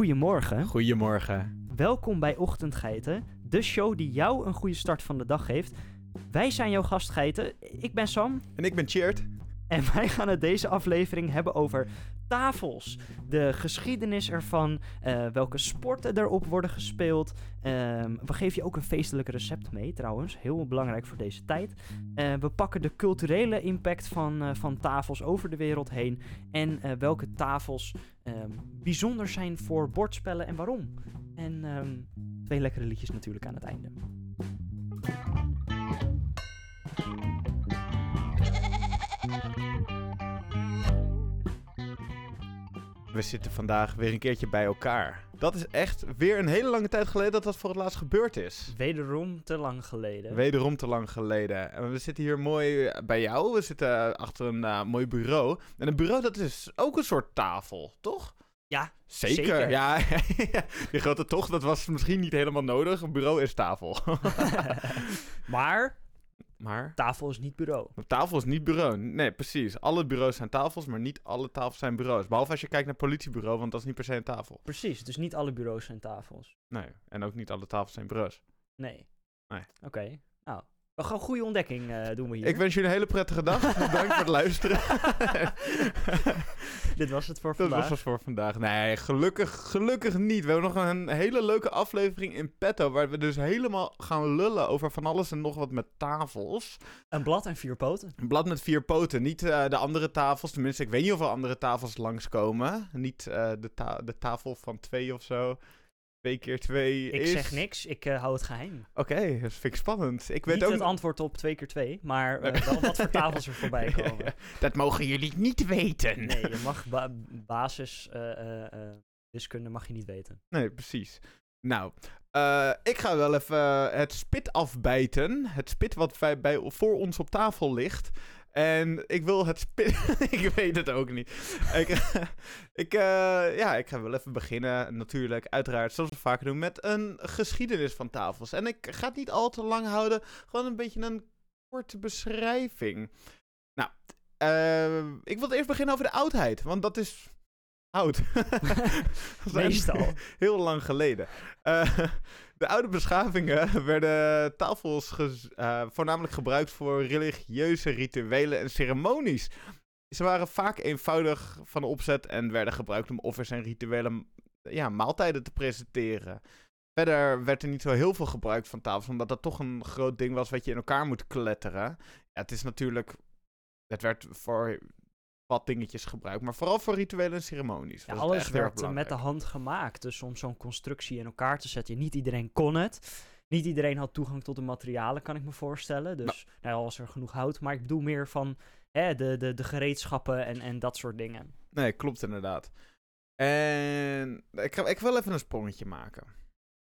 Goedemorgen. Goedemorgen. Welkom bij Ochtendgeiten, de show die jou een goede start van de dag geeft. Wij zijn jouw gastgeiten. Ik ben Sam En ik ben Cheert. en wij gaan het deze aflevering hebben over tafels. De geschiedenis ervan, eh, welke sporten erop worden gespeeld. Ehm, we geven je ook een feestelijk recept mee trouwens, heel belangrijk voor deze tijd. Eh, we pakken de culturele impact van, eh, van tafels over de wereld heen. En welke tafels ehm, bijzonder zijn voor bordspellen en waarom. En ehm, twee lekkere liedjes natuurlijk aan het einde. We zitten vandaag weer een keertje bij elkaar. Dat is echt weer een hele lange tijd geleden dat dat voor het laatst gebeurd is. Wederom te lang geleden. Wederom te lang geleden. En we zitten hier mooi eh, bij jou. We zitten achter een eh, mooi bureau. En een bureau dat is ook een soort tafel, toch? Ja, Zeker. Zeker. Ja, die grote toch, dat was misschien niet helemaal nodig. Een bureau is tafel. maar maar tafel is niet bureau. een tafel is niet bureau. Nee, precies. Alle bureaus zijn tafels, maar niet alle tafels zijn bureaus. Behalve als je kijkt naar politiebureau, want dat is niet per se een tafel. Precies, dus niet alle bureaus zijn tafels. Nee, en ook niet alle tafels zijn bureaus. Nee. Nee. Oké, nou. We gaan een goede ontdekking eh, doen we hier. Ik wens jullie een hele prettige dag. Bedankt voor het luisteren. Dit was het voor Dat vandaag. was het voor vandaag. Nee, gelukkig, gelukkig niet. We hebben nog een hele leuke aflevering in petto. Waar we dus helemaal gaan lullen over van alles en nog wat met tafels. Een blad en vier poten. Een blad met vier poten. Niet eh, de andere tafels. Tenminste, ik weet niet of er andere tafels langskomen. Niet eh, de, ta- de tafel van twee of zo. Twee keer twee Ik is... zeg niks, ik eh, hou het geheim. Oké, dat vind ik spannend. Ik weet niet ook het antwoord op twee keer twee, maar eh, wel wat voor tafels er voorbij komen. Dat mogen jullie niet weten. Nee, je mag ba- basis eh, wiskunde mag je niet weten. Nee, precies. Nou, ik ga wel even het spit afbijten. Het spit wat wij bij, voor ons op tafel ligt. En ik wil het ik weet het ook niet. ik, ik, eh, ja, ik ga wel even beginnen. Natuurlijk, uiteraard, zoals we vaker doen, met een geschiedenis van tafels. En ik ga het niet al te lang houden. Gewoon een beetje een korte beschrijving. Nou, eh, ik wil eerst beginnen over de oudheid. Want dat is oud. Meestal. Heel lang geleden. Eh, de oude beschavingen werden tafels eh, voornamelijk gebruikt voor religieuze rituelen en ceremonies. Ze waren vaak eenvoudig van opzet en werden gebruikt om offers en rituele ja, maaltijden te presenteren. Verder werd er niet zo heel veel gebruikt van tafels, omdat dat toch een groot ding was wat je in elkaar moet kletteren. Ja, het is natuurlijk. Het werd voor wat dingetjes gebruikt, maar vooral voor rituelen en ceremonies. Ja, alles echt werd met de hand gemaakt. Dus om zo'n constructie in elkaar te zetten. Niet iedereen kon het. Niet iedereen had toegang tot de materialen, kan ik me voorstellen. Dus nou, ja, was er genoeg hout. Maar ik bedoel meer van hè, de, de, de gereedschappen en, en dat soort dingen. Nee, klopt inderdaad. En ik, ga, ik wil even een sprongetje maken.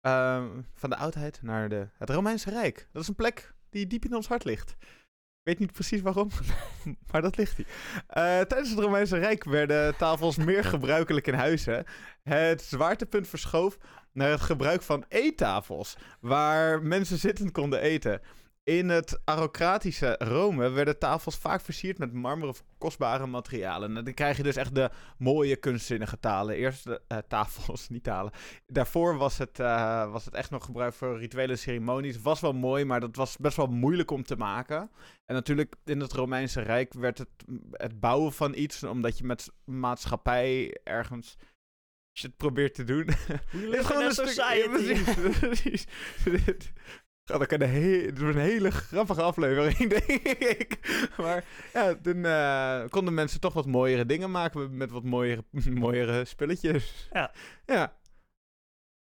Ehm, van de oudheid naar de, het Romeinse Rijk. Dat is een plek die diep in ons hart ligt. Ik weet niet precies waarom, maar dat ligt hier. Eh, tijdens het Romeinse Rijk werden tafels meer gebruikelijk in huizen. Het zwaartepunt verschoof naar het gebruik van eettafels, waar mensen zittend konden eten. In het arocratische Rome werden tafels vaak versierd met marmer of kostbare materialen. En dan krijg je dus echt de mooie kunstzinnige talen. Eerst de eh, tafels, niet talen. Daarvoor was het, eh, was het echt nog gebruikt voor rituele ceremonies. Was wel mooi, maar dat was best wel moeilijk om te maken. En natuurlijk in het Romeinse Rijk werd het, het bouwen van iets, omdat je met maatschappij ergens shit probeert te doen. Het is gewoon een stuk... Ja, precies. Dit- dat kan een, he- het wordt een hele grappige aflevering, denk ik. Maar ja, toen eh, konden mensen toch wat mooiere dingen maken met wat mooiere, mooiere spulletjes. Ja. Ja.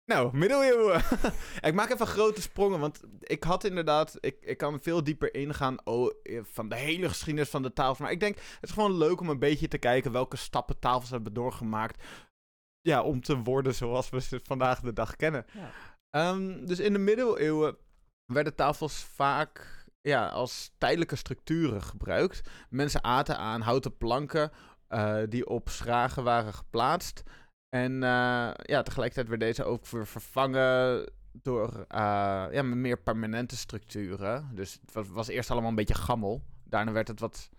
Nou, middeleeuwen. ik maak even grote sprongen, want ik had inderdaad... Ik, ik kan veel dieper ingaan oh, eh, van de hele geschiedenis van de tafels. Maar ik denk, het is gewoon leuk om een beetje te kijken welke stappen tafels hebben doorgemaakt. Ja, om te worden zoals we ze vandaag de dag kennen. Ja. Ehm, dus in de middeleeuwen werden tafels vaak ja, als tijdelijke structuren gebruikt. Mensen aten aan houten planken eh, die op schragen waren geplaatst. En eh, ja, tegelijkertijd werd deze ook weer vervangen door eh, ja, meer permanente structuren. Dus het was eerst allemaal een beetje gammel. Daarna werd het wat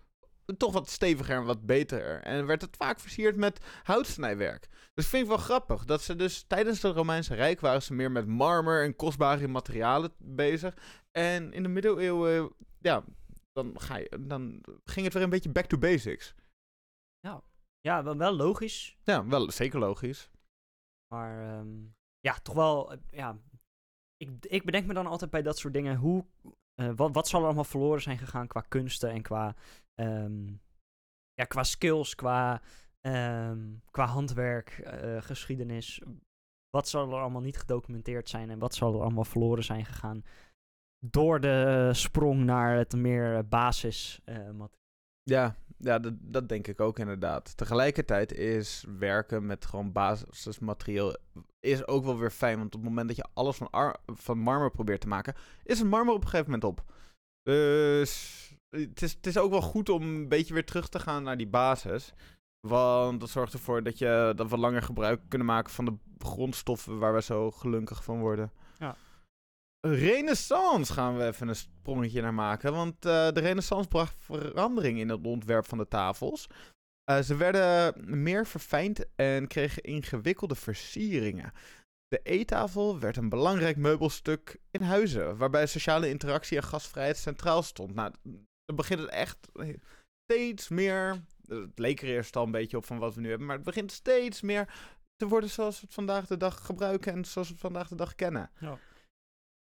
toch wat steviger en wat beter. En werd het vaak versierd met houtsnijwerk. Dus vind ik wel grappig dat ze dus tijdens het Romeinse Rijk waren ze meer met marmer en kostbare materialen bezig. En in de middeleeuwen, ja, dan, ga je, dan ging het weer een beetje back to basics. Ja, wel, wel logisch. Ja, wel zeker logisch. Maar ehm, ja, toch wel. eh, ja, ik, ik bedenk me dan altijd bij dat soort dingen. Hoe, eh, wat, wat zal er allemaal verloren zijn gegaan qua kunsten en qua, ehm, ja, qua skills, qua, ehm, qua handwerk, eh, geschiedenis. Wat zal er allemaal niet gedocumenteerd zijn en wat zal er allemaal verloren zijn gegaan door de sprong naar het meer basis eh, Ja, ja dat, dat denk ik ook inderdaad. Tegelijkertijd is werken met gewoon basismateriaal is ook wel weer fijn. Want op het moment dat je alles van, van marmer probeert te maken, is het marmer op een gegeven moment op. Dus het is, het is ook wel goed om een beetje weer terug te gaan naar die basis. Want dat zorgt ervoor dat, je, dat we langer gebruik kunnen maken van de grondstoffen waar we zo gelukkig van worden. Ja. Renaissance gaan we even een sprongetje naar maken. Want eh, de Renaissance bracht verandering in het ontwerp van de tafels. Eh, ze werden meer verfijnd en kregen ingewikkelde versieringen. De eettafel werd een belangrijk meubelstuk in huizen, waarbij sociale interactie en gastvrijheid centraal stond. Nou, dan begint het echt steeds meer. Het leek er eerst al een beetje op van wat we nu hebben, maar het begint steeds meer te worden zoals we het vandaag de dag gebruiken en zoals we het vandaag de dag kennen. Ja.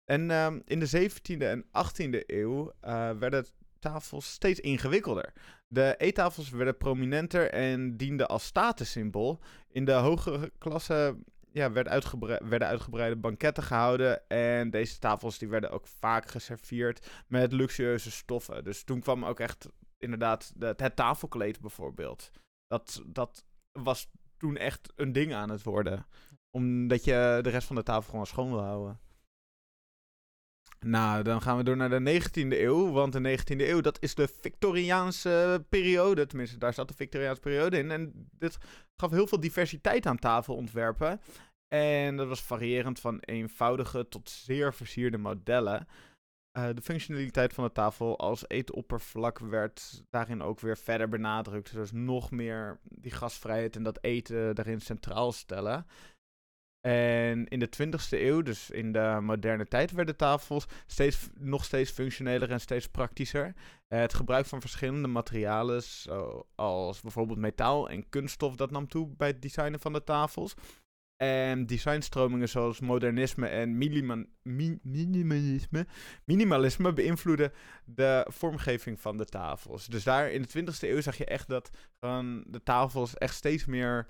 En ehm, in de 17e en 18e eeuw eh, werden tafels steeds ingewikkelder. De eettafels werden prominenter en dienden als statussymbool. In de hogere klasse ja, werd werden uitgebreide banketten gehouden. En deze tafels die werden ook vaak geserveerd met luxueuze stoffen. Dus toen kwam ook echt inderdaad de- het tafelkleed bijvoorbeeld. Dat, dat was toen echt een ding aan het worden. Omdat je de rest van de tafel gewoon schoon wil houden. Nou, dan gaan we door naar de 19e eeuw. Want de 19e eeuw, dat is de Victoriaanse periode. Tenminste, daar zat de Victoriaanse periode in. En dit gaf heel veel diversiteit aan tafelontwerpen. En dat was variërend van eenvoudige tot zeer versierde modellen. Eh, de functionaliteit van de tafel als eetoppervlak werd daarin ook weer verder benadrukt. Dus nog meer die gastvrijheid en dat eten daarin centraal stellen. En in de 20e eeuw, dus in de moderne tijd, werden tafels steeds, nog steeds functioneler en steeds praktischer. Eh, het gebruik van verschillende materialen, zoals bijvoorbeeld metaal en kunststof, dat nam toe bij het designen van de tafels. En designstromingen zoals modernisme en minima- mi- minimalisme, minimalisme beïnvloeden de vormgeving van de tafels. Dus daar in de 20e eeuw zag je echt dat de tafels echt steeds meer,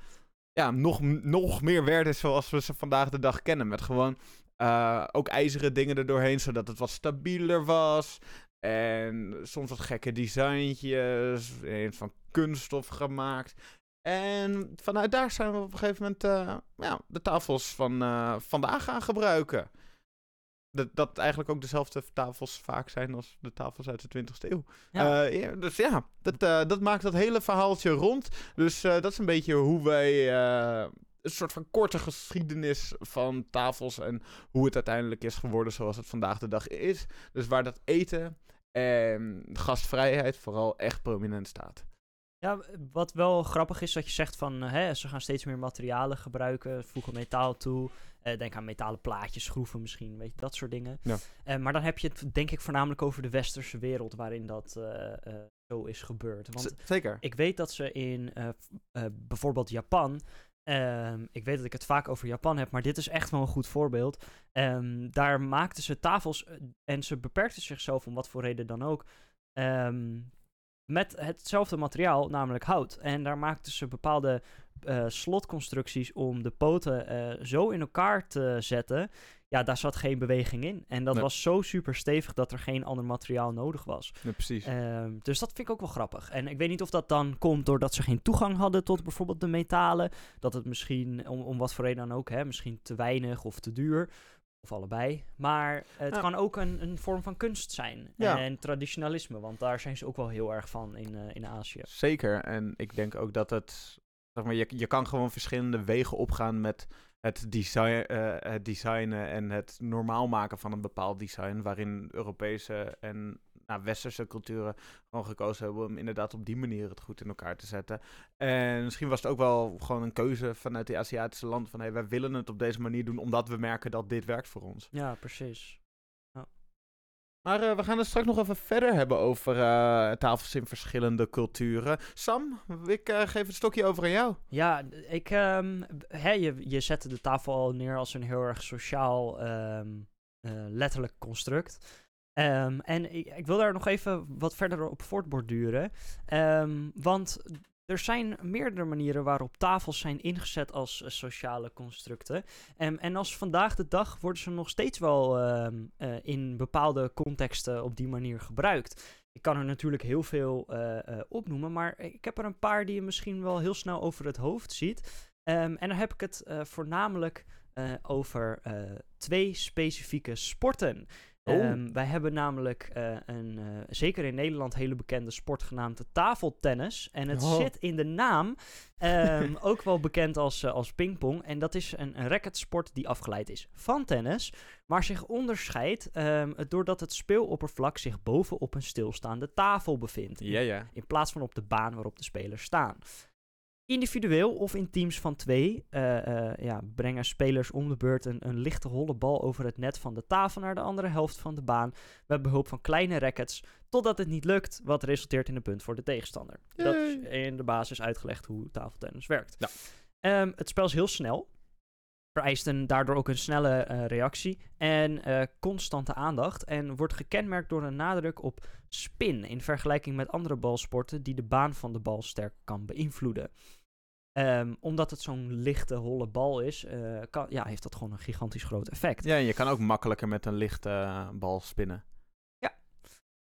ja, nog, nog meer werden zoals we ze vandaag de dag kennen. Met gewoon eh, ook ijzeren dingen erdoorheen, zodat het wat stabieler was. En soms wat gekke designtjes, van kunststof gemaakt. En vanuit daar zijn we op een gegeven moment eh, ja, de tafels van eh, vandaag gaan gebruiken. Dat, dat eigenlijk ook dezelfde tafels vaak zijn als de tafels uit de 20e eeuw. Ja. Eh, ja, dus ja, dat, eh, dat maakt dat hele verhaaltje rond. Dus eh, dat is een beetje hoe wij. een soort van korte geschiedenis van tafels en hoe het uiteindelijk is geworden zoals het vandaag de dag is. Dus waar dat eten en gastvrijheid vooral echt prominent staat. Ja, wat wel grappig is dat je zegt van hè, ze gaan steeds meer materialen gebruiken, voegen metaal toe. Eh, denk aan metalen plaatjes, schroeven misschien, weet je, dat soort dingen. Ja. Eh, maar dan heb je het denk ik voornamelijk over de westerse wereld waarin dat eh, zo is gebeurd. Want Z- Zeker. ik weet dat ze in bijvoorbeeld Japan. ehm, ik weet dat ik het vaak over Japan heb, maar dit is echt wel een goed voorbeeld. Ehm, daar maakten ze tafels en ze beperkten zichzelf om wat voor reden dan ook. ehm, met hetzelfde materiaal, namelijk hout. En daar maakten ze bepaalde eh, slotconstructies om de poten eh, zo in elkaar te zetten. Ja, daar zat geen beweging in. En dat Nee. was zo super stevig dat er geen ander materiaal nodig was. Precies. Ehm, dus dat vind ik ook wel grappig. En ik weet niet of dat dan komt doordat ze geen toegang hadden tot bijvoorbeeld de metalen. Dat het misschien, om, om wat voor reden dan ook, hè, misschien te weinig of te duur. Of allebei. Maar het Ja. kan ook een, een vorm van kunst zijn. Ja. En traditionalisme, want daar zijn ze ook wel heel erg van in, eh, in Azië. Zeker. En ik denk ook dat het. Zeg maar, je, je kan gewoon verschillende wegen opgaan met het, design, eh, het designen en het normaal maken van een bepaald design. Waarin Europese en nou, westerse culturen gewoon gekozen hebben om inderdaad op die manier het goed in elkaar te zetten. En misschien was het ook wel gewoon een keuze vanuit die Aziatische land van hey, wij willen het op deze manier doen omdat we merken dat dit werkt voor ons. Ja, precies. Maar eh, we gaan het straks nog even verder hebben over eh, tafels in verschillende culturen. Sam, ik eh, geef het stokje over aan jou. Ja, ik, ehm, hè, je, je zette de tafel al neer als een heel erg sociaal, ehm, eh, letterlijk construct. Ehm, en ik, ik wil daar nog even wat verder op voortborduren. Want er zijn meerdere manieren waarop tafels zijn ingezet als eh, sociale constructen. Ehm, en als vandaag de dag worden ze nog steeds wel ehm, eh, in bepaalde contexten op die manier gebruikt. Ik kan er natuurlijk heel veel eh, opnoemen, maar ik heb er een paar die je misschien wel heel snel over het hoofd ziet. Ehm, en dan heb ik het voornamelijk over twee specifieke sporten. Oh. Ehm, wij hebben namelijk eh, een, eh, zeker in Nederland, hele bekende sport genaamd tafeltennis. En het Oh. zit in de naam, ehm, ook wel bekend als, eh, als pingpong. En dat is een, een racketsport die afgeleid is van tennis, maar zich onderscheidt ehm, doordat het speeloppervlak zich bovenop een stilstaande tafel bevindt. Ja, ja. In plaats van op de baan waarop de spelers staan. Individueel of in teams van twee eh, eh, ja, brengen spelers om de beurt een, een lichte holle bal over het net van de tafel naar de andere helft van de baan. Met behulp van kleine rackets. Totdat het niet lukt, wat resulteert in een punt voor de tegenstander. Dat is in de basis uitgelegd hoe tafeltennis werkt. Ja. Ehm, het spel is heel snel. Vereist een, daardoor ook een snelle eh, reactie en eh, constante aandacht. En wordt gekenmerkt door een nadruk op spin. In vergelijking met andere balsporten die de baan van de bal sterk kan beïnvloeden. Ehm, omdat het zo'n lichte, holle bal is, eh, kan, ja, heeft dat gewoon een gigantisch groot effect. Ja, je kan ook makkelijker met een lichte bal spinnen.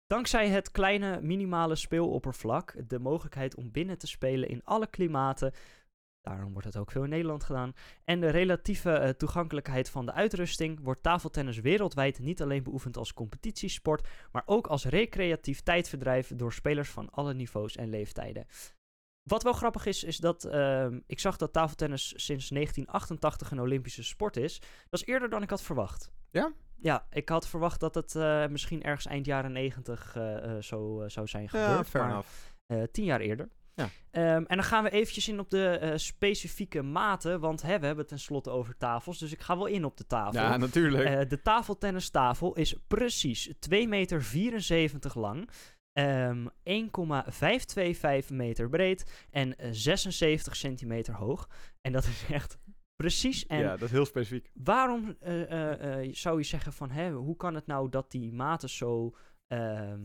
Dankzij het kleine, minimale speeloppervlak, de mogelijkheid om binnen te spelen in alle klimaten, daarom wordt het ook veel in Nederland gedaan, en de relatieve eh, toegankelijkheid van de uitrusting, wordt tafeltennis wereldwijd niet alleen beoefend als competitiesport, maar ook als recreatief tijdverdrijf door spelers van alle niveaus en leeftijden. Wat wel grappig is, is dat ehm, ik zag dat tafeltennis sinds 1988 een Olympische sport is. Dat is eerder dan ik had verwacht. Ja? Ja, ik had verwacht dat het eh, misschien ergens eind jaren 90 eh, zo zou zijn Ja, gebeurd. fair maar, enough. tien jaar eerder. Ja. Ehm, en dan gaan we eventjes in op de eh, specifieke maten, want hè, we hebben het tenslotte over tafels, dus ik ga wel in op de tafel. Ja, natuurlijk. Eh, de tafeltennistafel is precies 2,74 meter lang, ehm 1,525 meter breed en eh, 76 centimeter hoog. En dat is echt precies. En ja, dat is heel specifiek. waarom eh, eh, eh, zou je zeggen van, hè, hoe kan het nou dat die maten zo ehm,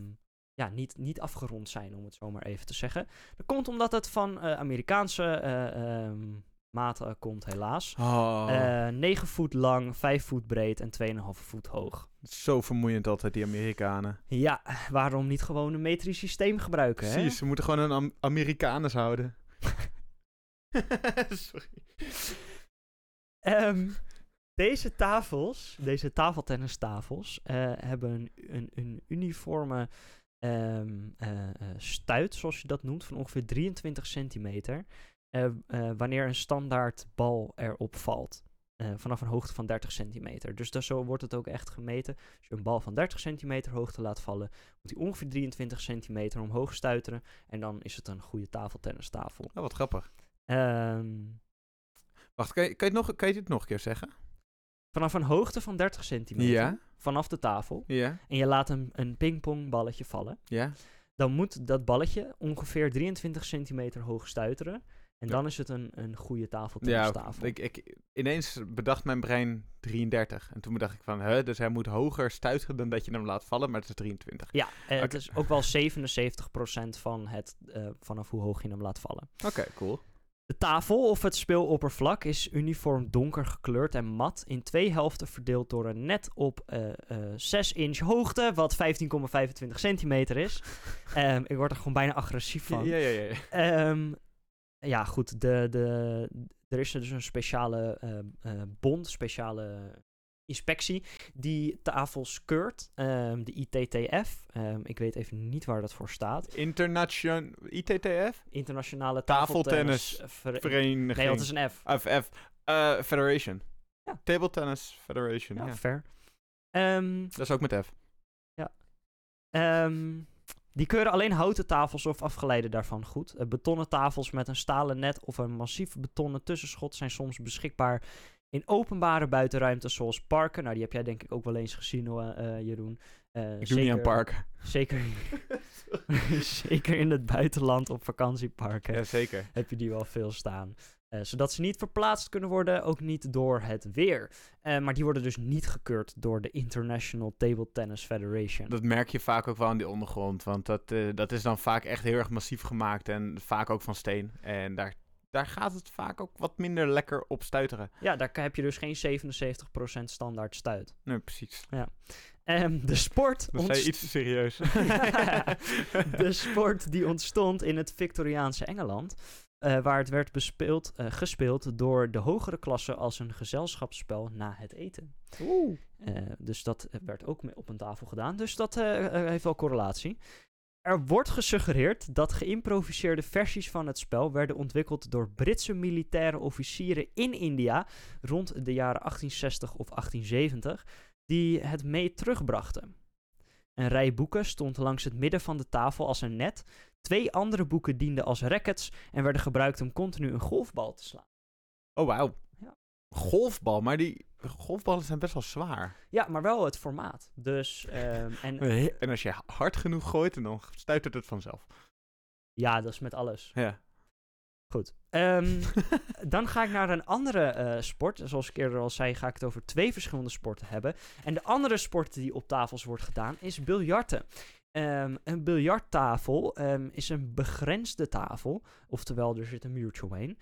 ja, niet, niet afgerond zijn, om het zo maar even te zeggen? Dat komt omdat het van eh, Amerikaanse eh, ehm, maten komt, helaas. Oh, Eh 9 voet lang, 5 voet breed en 2,5 voet hoog. zo vermoeiend altijd, die Amerikanen. Ja, waarom niet gewoon een metrisch systeem gebruiken? Hè? Precies, ze moeten gewoon een Am Amerikaners houden. Sorry. Ehm, deze tafels, deze tafeltennistafels, eh, hebben een, een, een uniforme eh, stuit, zoals je dat noemt, van ongeveer 23 centimeter. eh, wanneer een standaard bal erop valt. Vanaf een hoogte van 30 centimeter. Dus zo wordt het ook echt gemeten. Als je een bal van 30 centimeter hoogte laat vallen, moet hij ongeveer 23 centimeter omhoog stuiteren. En dan is het een goede tafeltennistafel. Oh, wat grappig. Ehm Wacht, kan je, kan, je het nog, kan je dit nog een keer zeggen? Vanaf een hoogte van 30 centimeter, Ja, vanaf de tafel, ja, en je laat een, een pingpongballetje vallen, ja. dan moet dat balletje ongeveer 23 centimeter hoog stuiteren. En Ja. dan is het een, een goede Ja, tafeltennistafel. ik, ik, ineens bedacht mijn brein 33. En toen bedacht ik van, hè, dus hij moet hoger stuiteren dan dat je hem laat vallen, maar het is 23. ja, eh, het is ook wel 77% van het, eh, vanaf hoe hoog je hem laat vallen. Oké, cool. De tafel of het speeloppervlak is uniform donker gekleurd en mat in twee helften verdeeld door een net op eh, eh, 6 inch hoogte, wat 15,25 centimeter is. Ehm, ik word er gewoon bijna agressief van. Ja, ja, ja. ja. Ehm, ja, goed. De, de, er is dus een speciale eh, eh, bond, speciale inspectie, die tafels keurt. Ehm, de ITTF. Ehm, ik weet even niet waar dat voor staat. Internation... ITTF? Internationale Tafeltennis Tafeltennis Ver- Vereniging. Nee, het is een F. Of F. eh, Federation. Ja. Table Tennis Federation, Ja, ja. fair. Ehm, Dat is ook met F. Ehm, die keuren alleen houten tafels of afgeleide daarvan goed. Eh, betonnen tafels met een stalen net of een massief betonnen tussenschot zijn soms beschikbaar in openbare buitenruimtes zoals parken. Nou, die heb jij denk ik ook wel eens gezien, hoor, eh, Jeroen. Eh, Ik doe niet aan park. Zeker, zeker in het buitenland op vakantieparken Ja, zeker. heb je die wel veel staan. Eh, zodat ze niet verplaatst kunnen worden, ook niet door het weer. Eh, maar die worden dus niet gekeurd door de International Table Tennis Federation. Dat merk je vaak ook wel aan die ondergrond. Want dat, eh, dat is dan vaak echt heel erg massief gemaakt. En vaak ook van steen. En daar, daar gaat het vaak ook wat minder lekker op stuiteren. Ja, daar heb je dus geen 77% standaard stuit. Nee, precies. Ehm, de sport... Dat ontst- iets te serieus. de sport die ontstond in het Victoriaanse Engeland. eh, waar het werd bespeeld, eh, gespeeld door de hogere klasse als een gezelschapsspel na het eten. Oeh. Eh, dus dat werd ook mee op een tafel gedaan. Dus dat heeft wel correlatie. Er wordt gesuggereerd dat geïmproviseerde versies van het spel werden ontwikkeld door Britse militaire officieren in India rond de jaren 1860 of 1870, die het mee terugbrachten. Een rij boeken stond langs het midden van de tafel als een net. Twee andere boeken dienden als rackets en werden gebruikt om continu een golfbal te slaan. Oh, wauw. Ja. Golfbal, maar die golfballen zijn best wel zwaar. Ja, maar wel het formaat. Dus, ehm, en En als je hard genoeg gooit, en dan stuitert het vanzelf. ja, dat is met alles. Ja. Goed. Ehm, dan ga ik naar een andere eh, sport. Zoals ik eerder al zei, ga ik het over twee verschillende sporten hebben. En de andere sport die op tafels wordt gedaan is biljarten. Ehm, een biljarttafel ehm, is een begrensde tafel, oftewel er zit een muurtje omheen,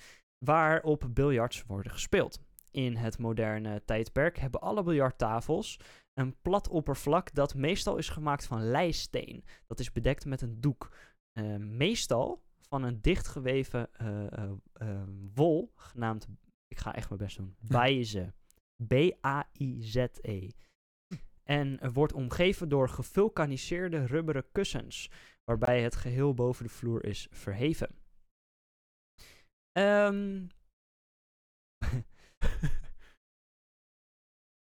waarop biljarts worden gespeeld. In het moderne tijdperk hebben alle biljarttafels een plat oppervlak dat meestal is gemaakt van leisteen. Dat is bedekt met een doek. Ehm, meestal van een dichtgeweven eh, eh, eh, wol, genaamd, ik ga echt mijn best doen, baize. B-A-I-Z-E. En wordt omgeven door gevulkaniseerde rubberen kussens, waarbij het geheel boven de vloer is verheven. Ehm.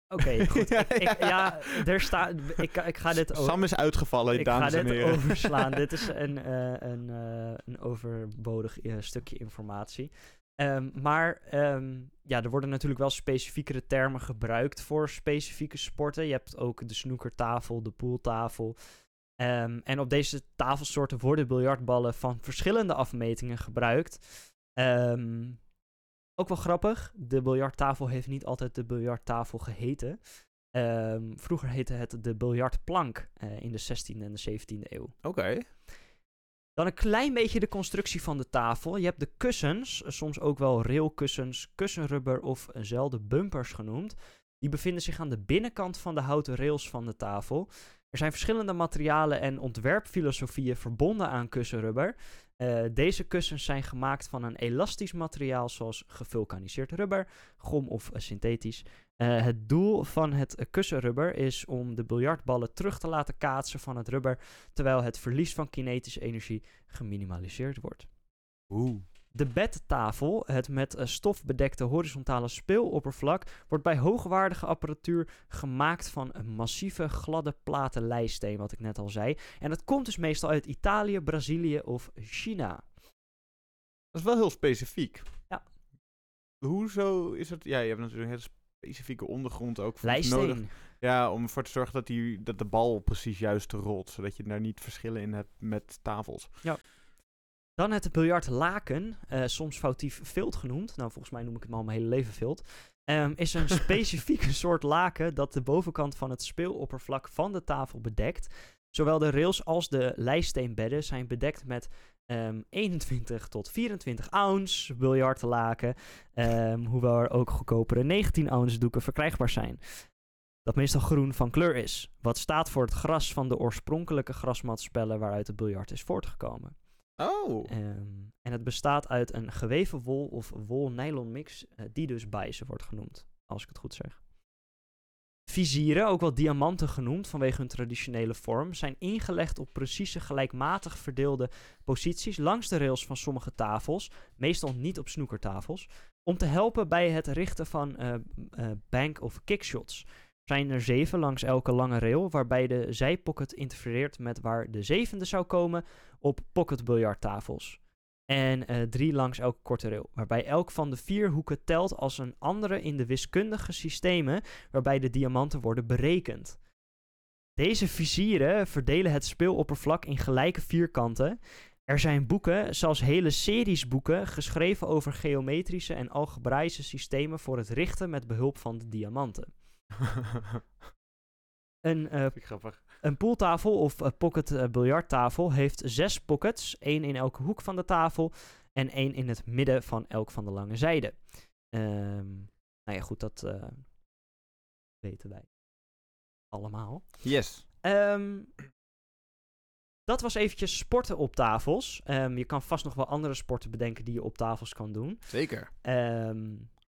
Oké, goed. Ik, ik- ja, er staat. Ik, ik ga dit over. Sam is uitgevallen, Ik ga dames en dit heren. overslaan. dit is een, eh, een, eh, een overbodig eh, stukje informatie. Ehm, maar ehm, ja, er worden natuurlijk wel specifiekere termen gebruikt voor specifieke sporten. Je hebt ook de snoekertafel, de pooltafel. Ehm, en op deze tafelsoorten worden biljartballen van verschillende afmetingen gebruikt. Ehm, ook wel grappig, de biljarttafel heeft niet altijd de biljarttafel geheten. Ehm, vroeger heette het de biljartplank eh, in de 16e en de 17e eeuw. Oké. Dan een klein beetje de constructie van de tafel. Je hebt de kussens, soms ook wel railkussens, kussenrubber of zelden bumpers genoemd. Die bevinden zich aan de binnenkant van de houten rails van de tafel. Er zijn verschillende materialen en ontwerpfilosofieën verbonden aan kussenrubber. Eh, deze kussens zijn gemaakt van een elastisch materiaal zoals gevulkaniseerd rubber, gom of synthetisch. Eh, het doel van het kussenrubber is om de biljartballen terug te laten kaatsen van het rubber, terwijl het verlies van kinetische energie geminimaliseerd wordt. Oeh. De bedtafel, het met eh, stof bedekte horizontale speeloppervlak, wordt bij hoogwaardige apparatuur gemaakt van een massieve gladde platen leisteen, wat ik net al zei. En dat komt dus meestal uit Italië, Brazilië of China. Dat is wel heel specifiek. Ja. Hoezo is het... Ja, je hebt natuurlijk een hele specifieke ondergrond ook voor nodig. Ja, om ervoor te zorgen dat, die, dat de bal precies juist rolt. Zodat je daar niet verschillen in hebt met tafels. Dan het biljartlaken, eh, soms foutief vilt genoemd. Nou, volgens mij noem ik het al mijn hele leven vilt. Ehm, is een specifieke soort laken dat de bovenkant van het speeloppervlak van de tafel bedekt. Zowel de rails als de lijststeenbedden zijn bedekt met ehm, 21 tot 24 ounce biljartlaken. ehm, hoewel er ook goedkopere 19 ounce doeken verkrijgbaar zijn. Dat meestal groen van kleur is. Wat staat voor het gras van de oorspronkelijke grasmatspellen waaruit het biljart is voortgekomen. Oh. Ehm, en het bestaat uit een geweven wol of wol-nylon mix, eh, die dus bijze wordt genoemd, als ik het goed zeg. Vizieren, ook wel diamanten genoemd vanwege hun traditionele vorm, zijn ingelegd op precieze gelijkmatig verdeelde posities langs de rails van sommige tafels, meestal niet op snoekertafels, om te helpen bij het richten van eh, eh, bank- of kickshots. zijn er zeven langs elke lange rail, waarbij de zijpocket interfereert met waar de zevende zou komen op pocketbiljarttafels. En eh, drie langs elke korte rail, waarbij elk van de vier hoeken telt als een andere in de wiskundige systemen waarbij de diamanten worden berekend. Deze vizieren verdelen het speeloppervlak in gelijke vierkanten. Er zijn boeken, zelfs hele series boeken, geschreven over geometrische en algebraïsche systemen voor het richten met behulp van de diamanten. Een, ik grappig. Een pooltafel of pocket eh, biljarttafel heeft zes pockets, één in elke hoek van de tafel en één in het midden van elk van de lange zijden. Ehm, nou ja, goed, dat eh, weten wij allemaal. Yes. Ehm, dat was eventjes sporten op tafels. Ehm, je kan vast nog wel andere sporten bedenken die je op tafels kan doen. Zeker.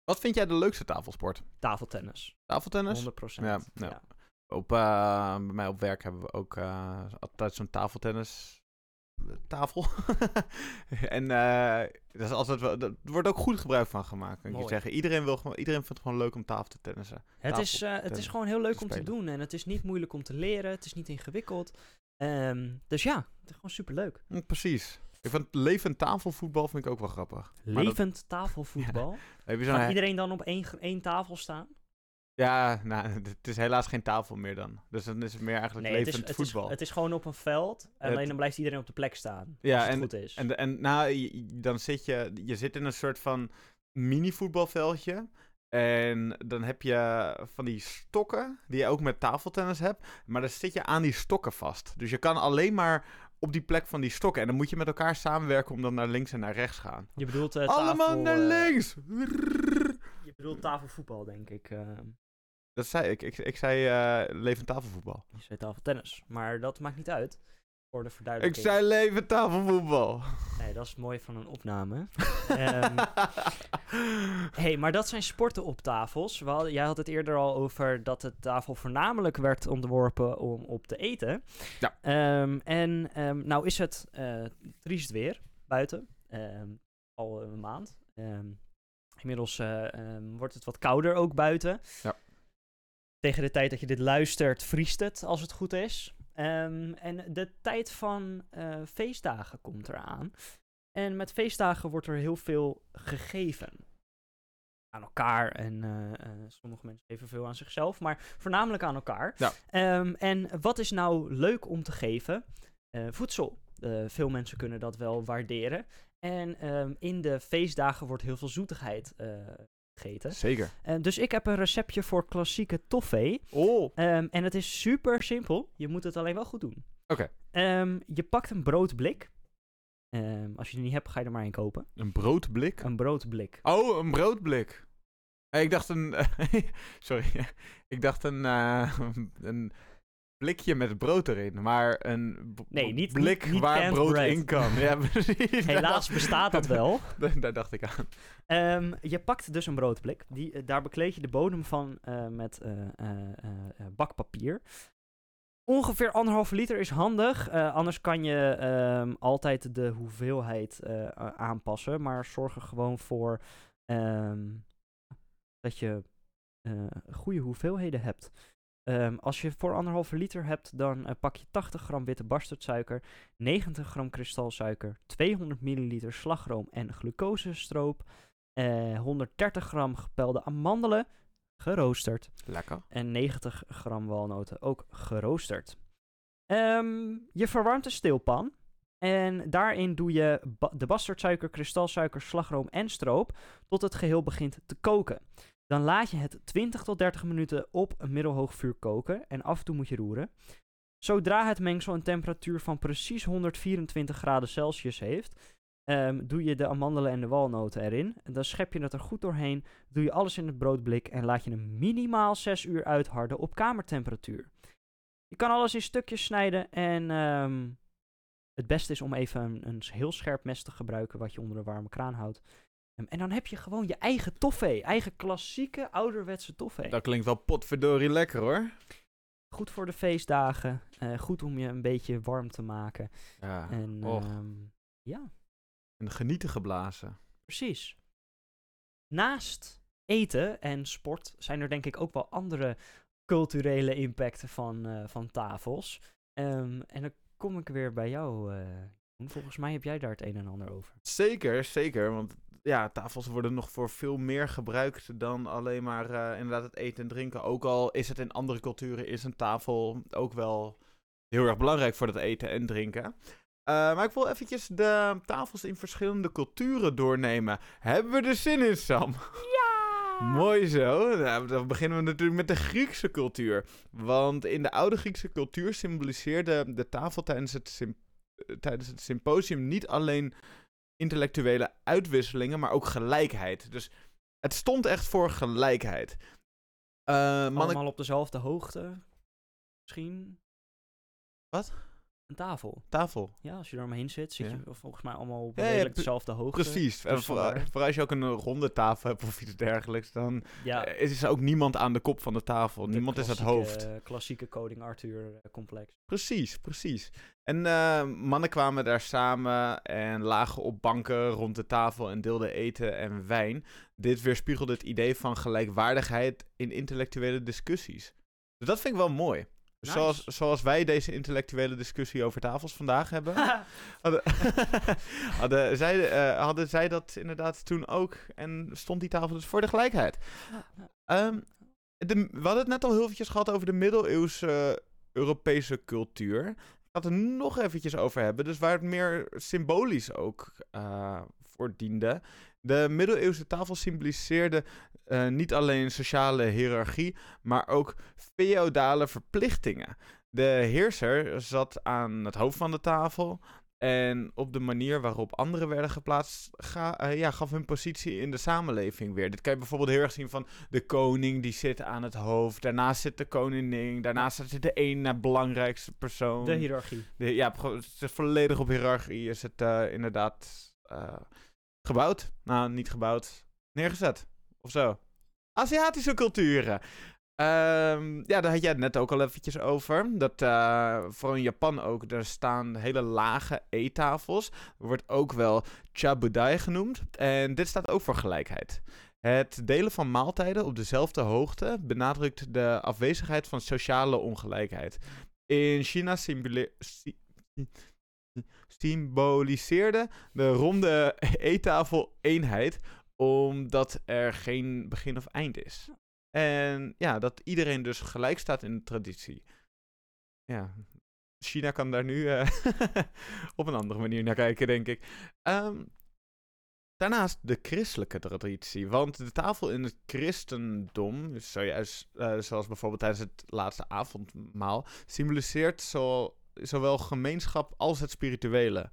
Wat vind jij de leukste tafelsport? tafeltennis, Tafeltennis? 100%. Ja, ja. Op, eh, bij mij op werk hebben we ook eh, altijd zo'n tafeltennis tafel. en eh dat is altijd wel, er wordt ook goed gebruik van gemaakt, kan ik je zeggen. Iedereen, wil, gewoon- iedereen vindt het gewoon leuk om tafel te tennissen. Het is, eh, het is gewoon heel leuk te om te doen en het is niet moeilijk om te leren. Het is niet ingewikkeld. Ehm, dus ja, het is gewoon superleuk. Hm, precies. Ik vind levend tafelvoetbal vind ik ook wel grappig. Dat- Levend tafelvoetbal. heb je Gaat iedereen dan op één, één tafel staan? Ja, nou, het is helaas geen tafel meer dan. Dus dan is het meer eigenlijk het is, levend het, is, voetbal. het is gewoon op een veld. Alleen Het- dan blijft iedereen op de plek staan. Ja, als het en- goed is. En, en nou, dan zit je, je zit in een soort van mini-voetbalveldje. En dan heb je van die stokken, die je ook met tafeltennis hebt. Maar dan zit je aan die stokken vast. Dus je kan alleen maar op die plek van die stokken. En dan moet je met elkaar samenwerken om dan naar links en naar rechts gaan. je bedoelt eh, Allemaal tafel, naar eh, links! je bedoelt tafelvoetbal, denk ik. ehm. Dat zei ik. Ik, ik zei levend tafelvoetbal. Je zei tafeltennis. Maar dat maakt niet uit. Voor de Ik verduidelijking. zei levend tafelvoetbal. Nee, dat is mooi van een opname. Ehm, hey, maar dat zijn sporten op tafels. We hadden- jij had het eerder al over dat de tafel voornamelijk werd ontworpen om op te eten. Ja. Ehm, en ehm, nou is het eh triest weer buiten. Al een maand. Inmiddels eh, wordt het wat kouder ook buiten. Ja. Tegen de tijd dat je dit luistert, vriest het als het goed is. Ehm, en de tijd van eh, feestdagen komt eraan. En met feestdagen wordt er heel veel gegeven. Aan elkaar en eh, eh, sommige mensen geven veel aan zichzelf, maar voornamelijk aan elkaar. Ja. Ehm, en wat is nou leuk om te geven? Voedsel. Veel mensen kunnen dat wel waarderen. En ehm, in de feestdagen wordt heel veel zoetigheid gegeten. Zeker. Eh, dus ik heb een receptje voor klassieke toffee. Oh. Ehm, en het is super simpel. Je moet het alleen wel goed doen. Oké. Ehm, je pakt een broodblik. Ehm, als je die niet hebt, ga je er maar een kopen. Een broodblik? Een broodblik. Oh, een broodblik. Eh, Ik dacht een. sorry. Ik dacht een, eh, een blikje met brood erin. Maar een Nee, niet- blik niet- niet waar brood bread. in kan. Ja, precies. Helaas bestaat dat wel. Daar, daar dacht ik aan. Ehm, je pakt dus een broodblik. Die, eh, daar bekleed je de bodem van eh, met eh, bakpapier. Ongeveer anderhalve liter is handig. anders kan je ehm, altijd de hoeveelheid aanpassen. Maar zorg er gewoon voor ehm, dat je goede hoeveelheden hebt. Ehm, als je voor anderhalve liter hebt, dan eh, pak je 80 gram witte bastardsuiker, 90 gram kristalsuiker, 200 milliliter slagroom en glucosestroop, eh 130 gram gepelde amandelen, geroosterd, Lekker. en 90 gram walnoten, ook geroosterd. Ehm, je verwarmt een steelpan. En daarin doe je ba- de bastardsuiker, kristalsuiker, slagroom en stroop tot het geheel begint te koken. Dan laat je het 20 tot 30 minuten op een middelhoog vuur koken en af en toe moet je roeren. Zodra het mengsel een temperatuur van precies 124 graden Celsius heeft, ehm, doe je de amandelen en de walnoten erin. Dan schep je het er goed doorheen, doe je alles in het broodblik en laat je hem minimaal 6 uur uitharden op kamertemperatuur. Je kan alles in stukjes snijden en ehm, het beste is om even een, een heel scherp mes te gebruiken wat je onder de warme kraan houdt. En dan heb je gewoon je eigen toffee, eigen klassieke ouderwetse toffee. Dat klinkt wel potverdorie lekker hoor. Goed voor de feestdagen, eh, goed om je een beetje warm te maken. Ja. En ehm, ja, En genieten geblazen. precies. Naast eten en sport zijn er denk ik ook wel andere culturele impact van, eh, van tafels. Ehm, en dan kom ik weer bij jou. eh. Volgens mij heb jij daar het een en ander over. Zeker, zeker. Want ja, tafels worden nog voor veel meer gebruikt dan alleen maar eh, inderdaad het eten en drinken. Ook al is het in andere culturen, is een tafel ook wel heel erg belangrijk voor het eten en drinken. Eh, maar ik wil eventjes de tafels in verschillende culturen doornemen. Hebben we er zin in, Sam? Ja! Mooi zo. Nou, dan beginnen we natuurlijk met de Griekse cultuur. Want in de oude Griekse cultuur symboliseerde de tafel tijdens het, tijdens het symposium niet alleen intellectuele uitwisselingen, maar ook gelijkheid. Dus het stond echt voor gelijkheid. Eh mannen... Allemaal op dezelfde hoogte. Misschien. Wat? Een tafel. Tafel. Ja, als je er omheen zit, zit Ja. je volgens mij allemaal op Ja, ja, redelijk dezelfde hoogte. Precies. En Dus voor, vandaar. voor als je ook een eh, ronde tafel hebt of iets dergelijks, dan Ja, eh, is er ook niemand aan de kop van de tafel. de Niemand is het hoofd. Klassieke Coding Arthur eh, complex. Precies, precies. En eh, mannen kwamen daar samen en lagen op banken rond de tafel en deelden eten en wijn. Dit weerspiegelde het idee van gelijkwaardigheid in intellectuele discussies. Dus dat vind ik wel mooi. Nice. Zoals, zoals wij deze intellectuele discussie over tafels vandaag hebben. hadden, hadden, zij, eh, hadden zij dat inderdaad toen ook. En stond die tafel dus voor de gelijkheid. Ehm, de, we hadden het net al heel eventjes gehad over de middeleeuwse Europese cultuur. Ik ga het er nog eventjes over hebben. Dus waar het meer symbolisch ook eh, voor diende. De middeleeuwse tafel symboliseerde eh, niet alleen sociale hiërarchie, maar ook feodale verplichtingen. De heerser zat aan het hoofd van de tafel. En op de manier waarop anderen werden geplaatst, ga, eh, ja, gaf hun positie in de samenleving weer. Dit kan je bijvoorbeeld heel erg zien van de koning die zit aan het hoofd. Daarnaast zit de koningin. Daarnaast zit de één belangrijkste persoon. De hiërarchie. De- ja, het is volledig op hiërarchie is het eh, inderdaad gebouwd. Nou, niet gebouwd. Neergezet. Of zo. Aziatische culturen. Ehm, ja, daar had jij het net ook al eventjes over. Dat eh, vooral in Japan ook, er staan hele lage eettafels. Wordt ook wel chabudai genoemd. En dit staat ook voor gelijkheid. Het delen van maaltijden op dezelfde hoogte benadrukt de afwezigheid van sociale ongelijkheid. In China symbole- sy- symboliseerde de ronde eettafel eenheid, omdat er geen begin of eind is. En ja, dat iedereen dus gelijk staat in de traditie. Ja, China kan daar nu eh, op een andere manier naar kijken, denk ik. Ehm, daarnaast de christelijke traditie. Want de tafel in het christendom, dus zojuist, eh, zoals bijvoorbeeld tijdens het laatste avondmaal, symboliseert zo, zowel gemeenschap als het spirituele.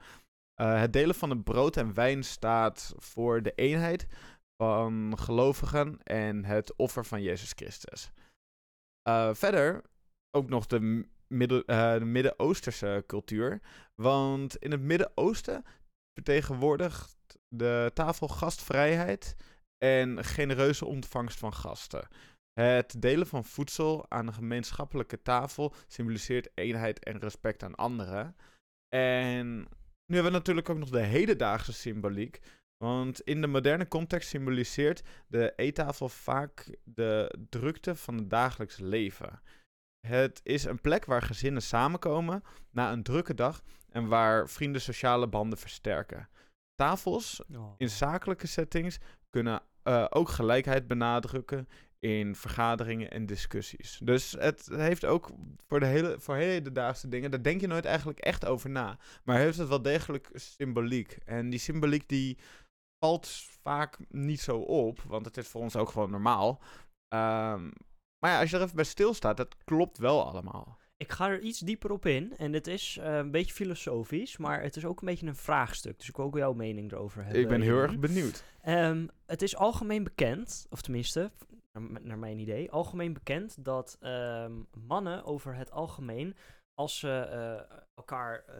Eh, het delen van het brood en wijn staat voor de eenheid van gelovigen en het offer van Jezus Christus. Eh, verder ook nog de, midden, eh, de Midden-Oosterse cultuur. Want in het Midden-Oosten vertegenwoordigt de tafel gastvrijheid en genereuze ontvangst van gasten. Het delen van voedsel aan een gemeenschappelijke tafel symboliseert eenheid en respect aan anderen. En nu hebben we natuurlijk ook nog de hedendaagse symboliek. Want in de moderne context symboliseert de eettafel vaak de drukte van het dagelijks leven. Het is een plek waar gezinnen samenkomen na een drukke dag en waar vrienden sociale banden versterken. Tafels Oh. in zakelijke settings kunnen eh, ook gelijkheid benadrukken in vergaderingen en discussies. Dus het heeft ook voor de hele voor hedendaagse dingen, daar denk je nooit eigenlijk echt over na. Maar heeft het wel degelijk symboliek. En die symboliek die valt vaak niet zo op, want het is voor ons ook gewoon normaal. Ehm, maar ja, als je er even bij stilstaat, dat klopt wel allemaal. Ik ga er iets dieper op in. En dit is eh, een beetje filosofisch, maar het is ook een beetje een vraagstuk. Dus ik wil ook jouw mening erover hebben. Ik ben heel erg benieuwd. Ehm, het is algemeen bekend, of tenminste, naar, mijn idee, algemeen bekend dat ehm, mannen over het algemeen, als ze eh, elkaar eh,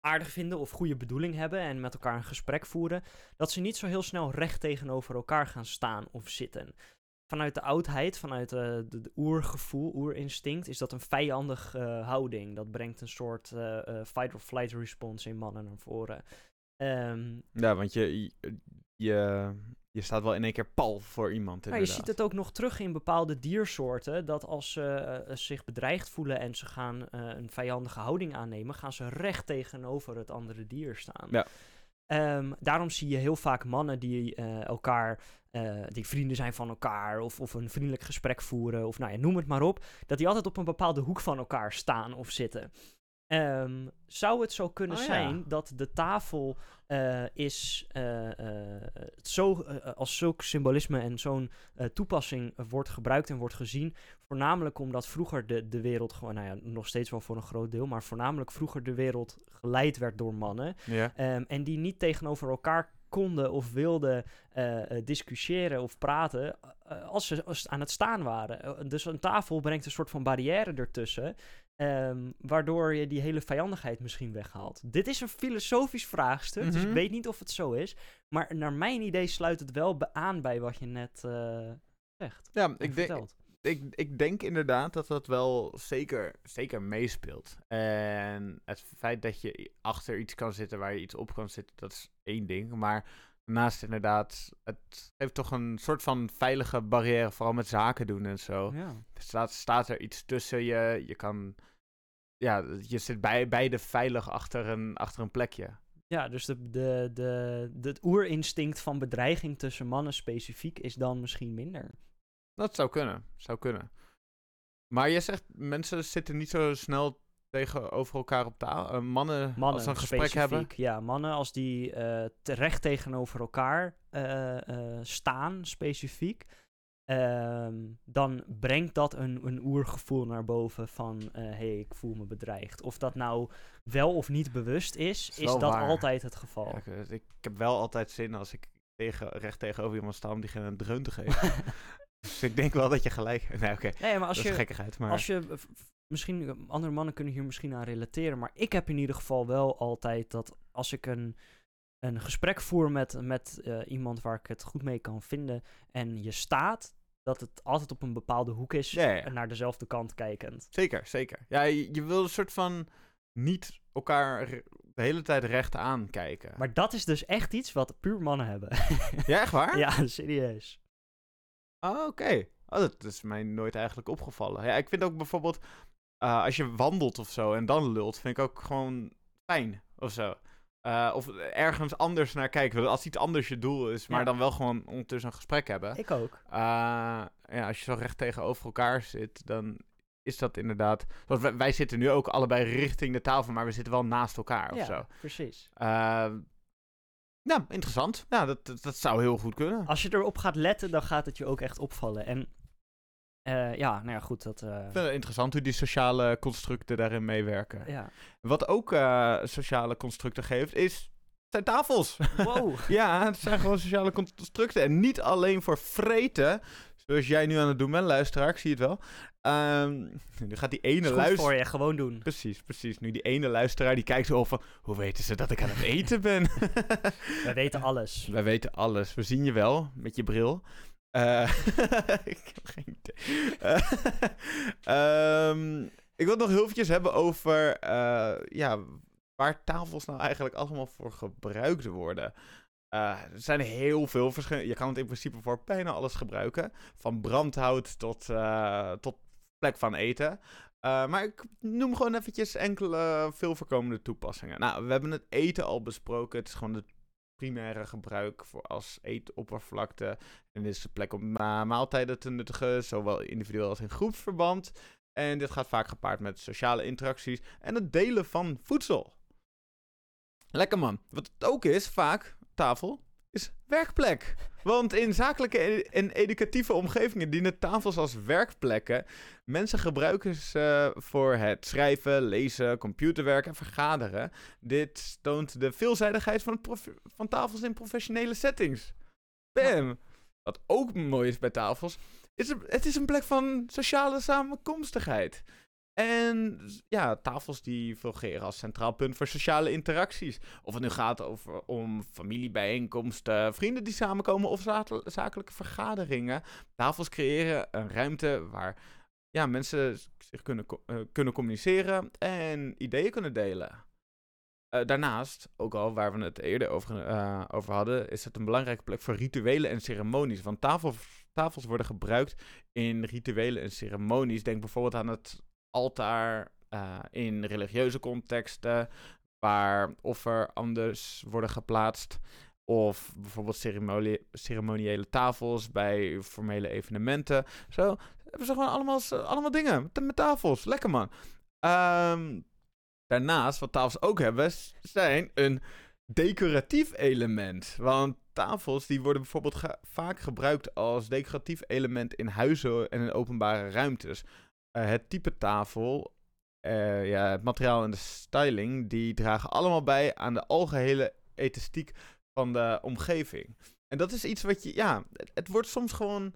aardig vinden of goede bedoeling hebben en met elkaar een gesprek voeren, dat ze niet zo heel snel recht tegenover elkaar gaan staan of zitten. Vanuit de oudheid, vanuit eh, de, de oergevoel, oerinstinct, is dat een vijandige houding. Dat brengt een soort eh, eh, fight-or-flight response in mannen naar voren. Ehm, Ja, want je, je, je staat wel in één keer pal voor iemand. Ja, je ziet het ook nog terug in bepaalde diersoorten. Dat als ze eh, zich bedreigd voelen en ze gaan eh, een vijandige houding aannemen, gaan ze recht tegenover het andere dier staan. Ja. Ehm, daarom zie je heel vaak mannen die eh, elkaar, die vrienden zijn van elkaar, of, of een vriendelijk gesprek voeren, of nou ja, noem het maar op, dat die altijd op een bepaalde hoek van elkaar staan of zitten. Ehm, zou het zo kunnen Oh ja. zijn dat de tafel eh, is eh, eh, zo, als zulk symbolisme en zo'n toepassing wordt gebruikt en wordt gezien. Voornamelijk omdat vroeger de, de wereld gewoon, nou ja, nog steeds wel voor een groot deel, maar voornamelijk vroeger de wereld geleid werd door mannen. Ja. Ehm, en die niet tegenover elkaar konden of wilden eh, eh, discussiëren of praten eh, als, ze, als aan het staan waren. Dus een tafel brengt een soort van barrière ertussen. ehm, waardoor je die hele vijandigheid misschien weghaalt. Dit is een filosofisch vraagstuk, dus ik Mhm. weet niet of het zo is. Maar naar mijn idee sluit het wel aan bij wat je net eh, zegt. Ja, ik denk. Ik, ik denk inderdaad dat dat wel zeker, zeker meespeelt. En het feit dat je achter iets kan zitten waar je iets op kan zitten, dat is één ding. Maar daarnaast inderdaad, het geeft toch een soort van veilige barrière, vooral met zaken doen en zo. Ja. Er staat, staat er iets tussen je, je kan... Ja, je zit bij, beide veilig achter een, achter een plekje. Ja, dus de, de, de, het oerinstinct van bedreiging tussen mannen specifiek is dan misschien minder. Dat zou kunnen, zou kunnen. Maar je zegt, mensen zitten niet zo snel tegenover elkaar op tafel. mannen, Mannen als ze een gesprek specifiek, hebben. Ja, mannen als die eh, terecht tegenover elkaar eh, eh, staan, specifiek. ehm, dan brengt dat een, een oergevoel naar boven van... hé, hey, ik voel me bedreigd. Of dat nou wel of niet bewust is, Is dat waar. altijd het geval. Ja, ik- ik heb wel altijd zin als ik tegen, recht tegenover iemand sta om diegene een dreun te geven. dus ik denk wel dat je gelijk hebt. Nee, oké. nee, maar Dat is gekkigheid. Maar Als je, misschien, eh, andere mannen kunnen hier misschien aan relateren, maar ik heb in ieder geval wel altijd dat als ik een, een gesprek voer met, met eh, iemand waar ik het goed mee kan vinden en je staat, dat het altijd op een bepaalde hoek is, Ja, ja. en naar dezelfde kant kijkend. Zeker, zeker. Ja, je, je wil een soort van niet elkaar de hele tijd recht aankijken. Maar dat is dus echt iets wat puur mannen hebben. Ja, echt waar? ja, serieus. Oh, oké. Oh, dat is mij nooit eigenlijk opgevallen. Ja, ik vind ook bijvoorbeeld, eh, als je wandelt of zo en dan lult, vind ik ook gewoon fijn of zo. Eh, of ergens anders naar kijken. Als iets anders je doel is, maar Ja. dan wel gewoon ondertussen een gesprek hebben. Ik ook. Eh, ja, als je zo recht tegenover elkaar zit, dan is dat inderdaad... Zoals wij, wij zitten nu ook allebei richting de tafel, maar we zitten wel naast elkaar of ja, zo. precies. Ja, interessant. Ja, dat, dat, dat zou heel goed kunnen. Als je erop gaat letten, dan gaat het je ook echt opvallen. En eh, ja, nou ja, goed, dat... eh, Ik vind het interessant hoe die sociale constructen daarin meewerken. ja. Wat ook eh, sociale constructen geeft, is zijn tafels. Wow. ja, het zijn gewoon sociale constructen. En niet alleen voor vreten, zoals jij nu aan het doen bent, luisteraar, ik zie het wel. Ehm, nu gaat die ene luisteraar... voor je, gewoon doen. Precies, precies. Nu die ene luisteraar die kijkt zo van... Hoe weten ze dat ik aan het eten ben? We weten alles. Wij weten alles. We zien je wel met je bril. Eh, ik heb geen idee. Eh, ehm, ik wil het nog heel eventjes hebben over... eh, ja, waar tafels nou eigenlijk allemaal voor gebruikt worden. Eh, er zijn heel veel verschillende... Je kan het in principe voor bijna alles gebruiken. Van brandhout tot, eh, tot plek van eten. Eh, maar ik noem gewoon eventjes enkele veel voorkomende toepassingen. Nou, we hebben het eten al besproken. Het is gewoon het primaire gebruik voor als eetoppervlakte. En dit is de plek om ma- maaltijden te nuttigen, zowel individueel als in groepsverband. En dit gaat vaak gepaard met sociale interacties en het delen van voedsel. Lekker man. Wat het ook is, vaak, tafel, is werkplek. Want in zakelijke en- educatieve omgevingen dienen tafels als werkplekken. Mensen gebruiken ze voor het schrijven, lezen, computerwerk en vergaderen. Dit toont de veelzijdigheid van, van tafels in professionele settings. Bam! Wat ook mooi is bij tafels, is het, het is een plek van sociale samenkomstigheid. En ja, tafels die fungeren als centraal punt voor sociale interacties. Of het nu gaat over, om familiebijeenkomsten, vrienden die samenkomen of zakelijke vergaderingen. Tafels creëren een ruimte waar ja, mensen zich kunnen, eh, kunnen communiceren en ideeën kunnen delen. Eh, daarnaast, ook al waar we het eerder over, eh, over hadden, is het een belangrijke plek voor rituelen en ceremonies. Want tafels, tafels worden gebruikt in rituelen en ceremonies. Denk bijvoorbeeld aan het altaar eh, in religieuze contexten, waar anders worden geplaatst. Of bijvoorbeeld ceremonie, ceremoniële tafels bij formele evenementen. Zo hebben ze gewoon allemaal, allemaal dingen met, met tafels. Lekker man. Ehm, daarnaast, wat tafels ook hebben, zijn een decoratief element. Want tafels die worden bijvoorbeeld vaak gebruikt als decoratief element in huizen en in openbare ruimtes. Uh, het type tafel, uh, ja, het materiaal en de styling, die dragen allemaal bij aan de algehele ethestiek van de omgeving. En dat is iets wat je, ja, het, het wordt soms gewoon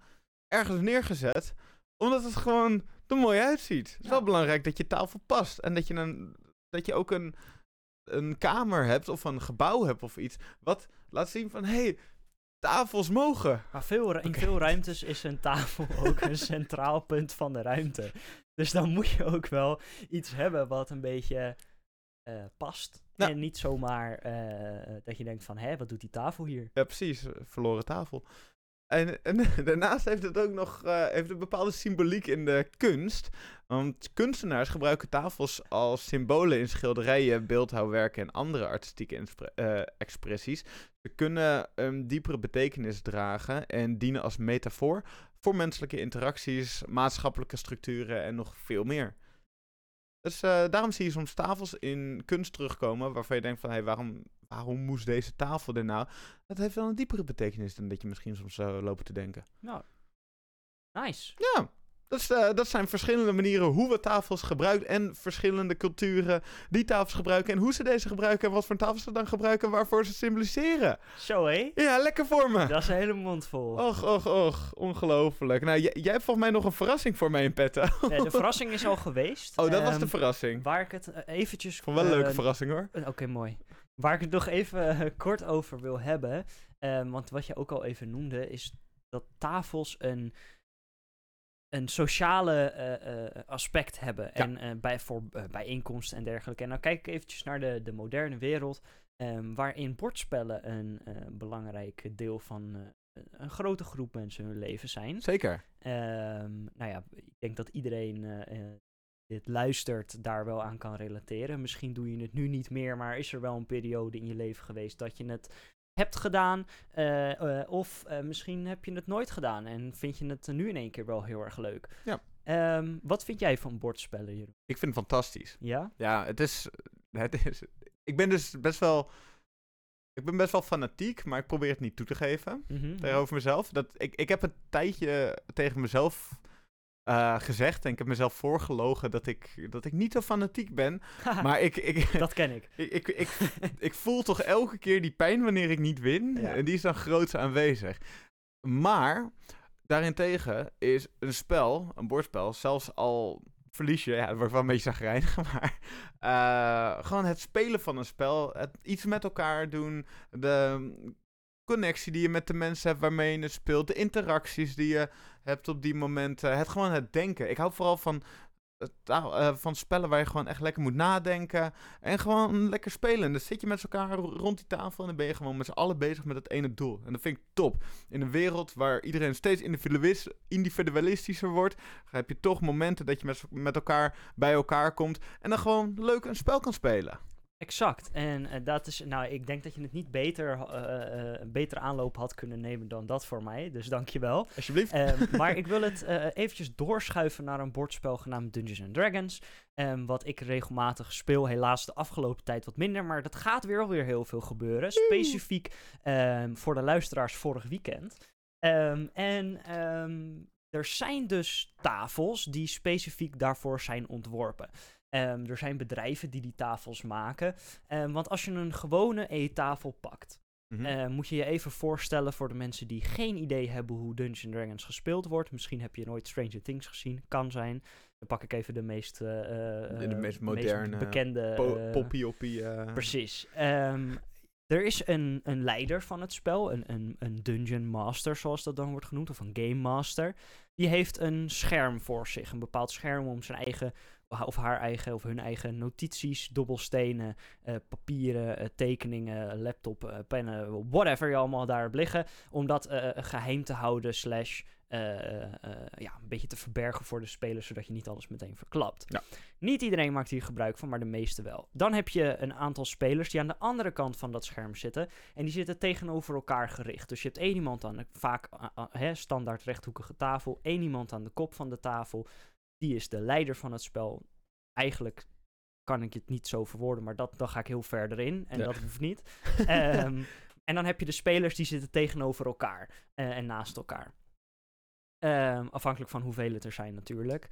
ergens neergezet, omdat het gewoon er mooi uitziet. Het is wel belangrijk dat je tafel past en dat je, een, dat je ook een, een kamer hebt of een gebouw hebt of iets, wat laat zien van, hé, hey, tafels mogen. Maar veel, in veel ruimtes is een tafel ook een centraal punt van de ruimte. Dus dan moet je ook wel iets hebben wat een beetje uh, past. En niet zomaar uh, dat je denkt van, hé, wat doet die tafel hier? Ja, precies. Verloren tafel. En, daarnaast heeft het ook nog uh, heeft een bepaalde symboliek in de kunst. Want kunstenaars gebruiken tafels als symbolen in schilderijen, beeldhouwwerken en andere artistieke uh, expressies. Ze kunnen een diepere betekenis dragen en dienen als metafoor voor menselijke interacties, maatschappelijke structuren en nog veel meer. Dus uh, daarom zie je soms tafels in kunst terugkomen waarvan je denkt van, hé, hey, waarom, waarom moest deze tafel er nou? Dat heeft wel een diepere betekenis dan dat je misschien soms zou lopen te denken. Nou, nice. Ja, dat, is, uh, dat zijn verschillende manieren hoe we tafels gebruiken en verschillende culturen die tafels gebruiken en hoe ze deze gebruiken en wat voor tafels ze dan gebruiken waarvoor ze symboliseren. Zo hé? Ja, lekker voor me. Dat is een hele mond vol. Och, och, och, ongelooflijk. Nou, jij, hebt volgens mij nog een verrassing voor mij in petto. Nee, de verrassing is al geweest. Oh, dat was de ehm, verrassing. Waar ik het uh, eventjes... Vond wel een leuke verrassing hoor. Oké, mooi. Waar ik het nog even kort over wil hebben, um, want wat je ook al even noemde, is dat tafels een een sociale uh, aspect hebben. En uh, bij, voor bijeenkomsten en dergelijke. En dan kijk ik eventjes naar de, de moderne wereld. Um, waarin bordspellen een belangrijk deel van een grote groep mensen hun leven zijn. Zeker. Um, nou ja, ik denk dat iedereen dit luistert daar wel aan kan relateren. Misschien doe je het nu niet meer, maar is er wel een periode in je leven geweest dat je het hebt gedaan. Uh, uh, of uh, misschien heb je het nooit gedaan en vind je het nu in één keer wel heel erg leuk. Ja. Um, wat vind jij van bordspellen, Jeroen? Ik vind het fantastisch. Ja? Ja, het is, het is... Ik ben dus best wel... Ik ben best wel fanatiek, maar ik probeer het niet toe te geven mm -hmm. tegenover mezelf. Dat, ik, ik heb een tijdje tegen mezelf uh, gezegd. En ik heb mezelf voorgelogen dat ik, dat ik niet zo fanatiek ben. maar ik, ik... Dat ken ik. ik, ik, ik, ik, voel toch elke keer die pijn wanneer ik niet win. En die is dan groots aanwezig. Maar, daarentegen is een spel, een bordspel, zelfs al verlies je, ja, wordt wel een beetje zagrijnig, maar uh, gewoon het spelen van een spel, het iets met elkaar doen, de connectie die je met de mensen hebt waarmee je het speelt, de interacties die je hebt op die momenten, het gewoon het denken. Ik hou vooral van, uh, van spellen waar je gewoon echt lekker moet nadenken en gewoon lekker spelen. dan zit je met elkaar rond die tafel en dan ben je gewoon met z'n allen bezig met het ene doel. En dat vind ik top. In een wereld waar iedereen steeds individualistischer wordt, heb je toch momenten dat je met, met elkaar bij elkaar komt en dan gewoon leuk een spel kan spelen. Exact. En uh, dat is, nou, ik denk dat je het niet beter, uh, uh, een betere aanloop had kunnen nemen dan dat voor mij. Dus dankjewel. Alsjeblieft. Um, maar ik wil het eventjes doorschuiven naar een bordspel genaamd Dungeons Dragons. Um, wat ik regelmatig speel. Helaas de afgelopen tijd wat minder. Maar dat gaat weer alweer heel veel gebeuren. Specifiek um, voor de luisteraars vorig weekend. en er zijn dus tafels die specifiek daarvoor zijn ontworpen. Um, er zijn bedrijven die die tafels maken. Um, want als je een gewone eettafel pakt, mm -hmm. uh, moet je je even voorstellen voor de mensen die geen idee hebben hoe Dungeons Dragons gespeeld wordt. Misschien heb je nooit Stranger Things gezien, kan zijn. Dan pak ik even de meest, uh, de, de meest moderne, meest bekende... Po poppy-oppie. Precies. Um, er is een, een leider van het spel, een, een, een dungeon master zoals dat dan wordt genoemd, of een game master. Die heeft een scherm voor zich, een bepaald scherm om zijn eigen of haar eigen of hun eigen notities, dobbelstenen, eh, papieren, eh, tekeningen, laptop, eh, pennen, whatever je allemaal daarop liggen, om dat eh, geheim te houden slash ja, een beetje te verbergen voor de spelers, zodat je niet alles meteen verklapt. Ja. Niet iedereen maakt hier gebruik van, maar de meeste wel. Dan heb je een aantal spelers die aan de andere kant van dat scherm zitten. En die zitten tegenover elkaar gericht. Dus je hebt één iemand aan de vaak standaard rechthoekige tafel. één iemand aan de kop van de tafel. Die is de leider van het spel. Eigenlijk kan ik het niet zo verwoorden, maar dat, dan ga ik heel verder in. En Ja. dat hoeft niet. Ehm, en dan heb je de spelers die zitten tegenover elkaar eh, en naast elkaar. Ehm, afhankelijk van hoeveel het er zijn natuurlijk.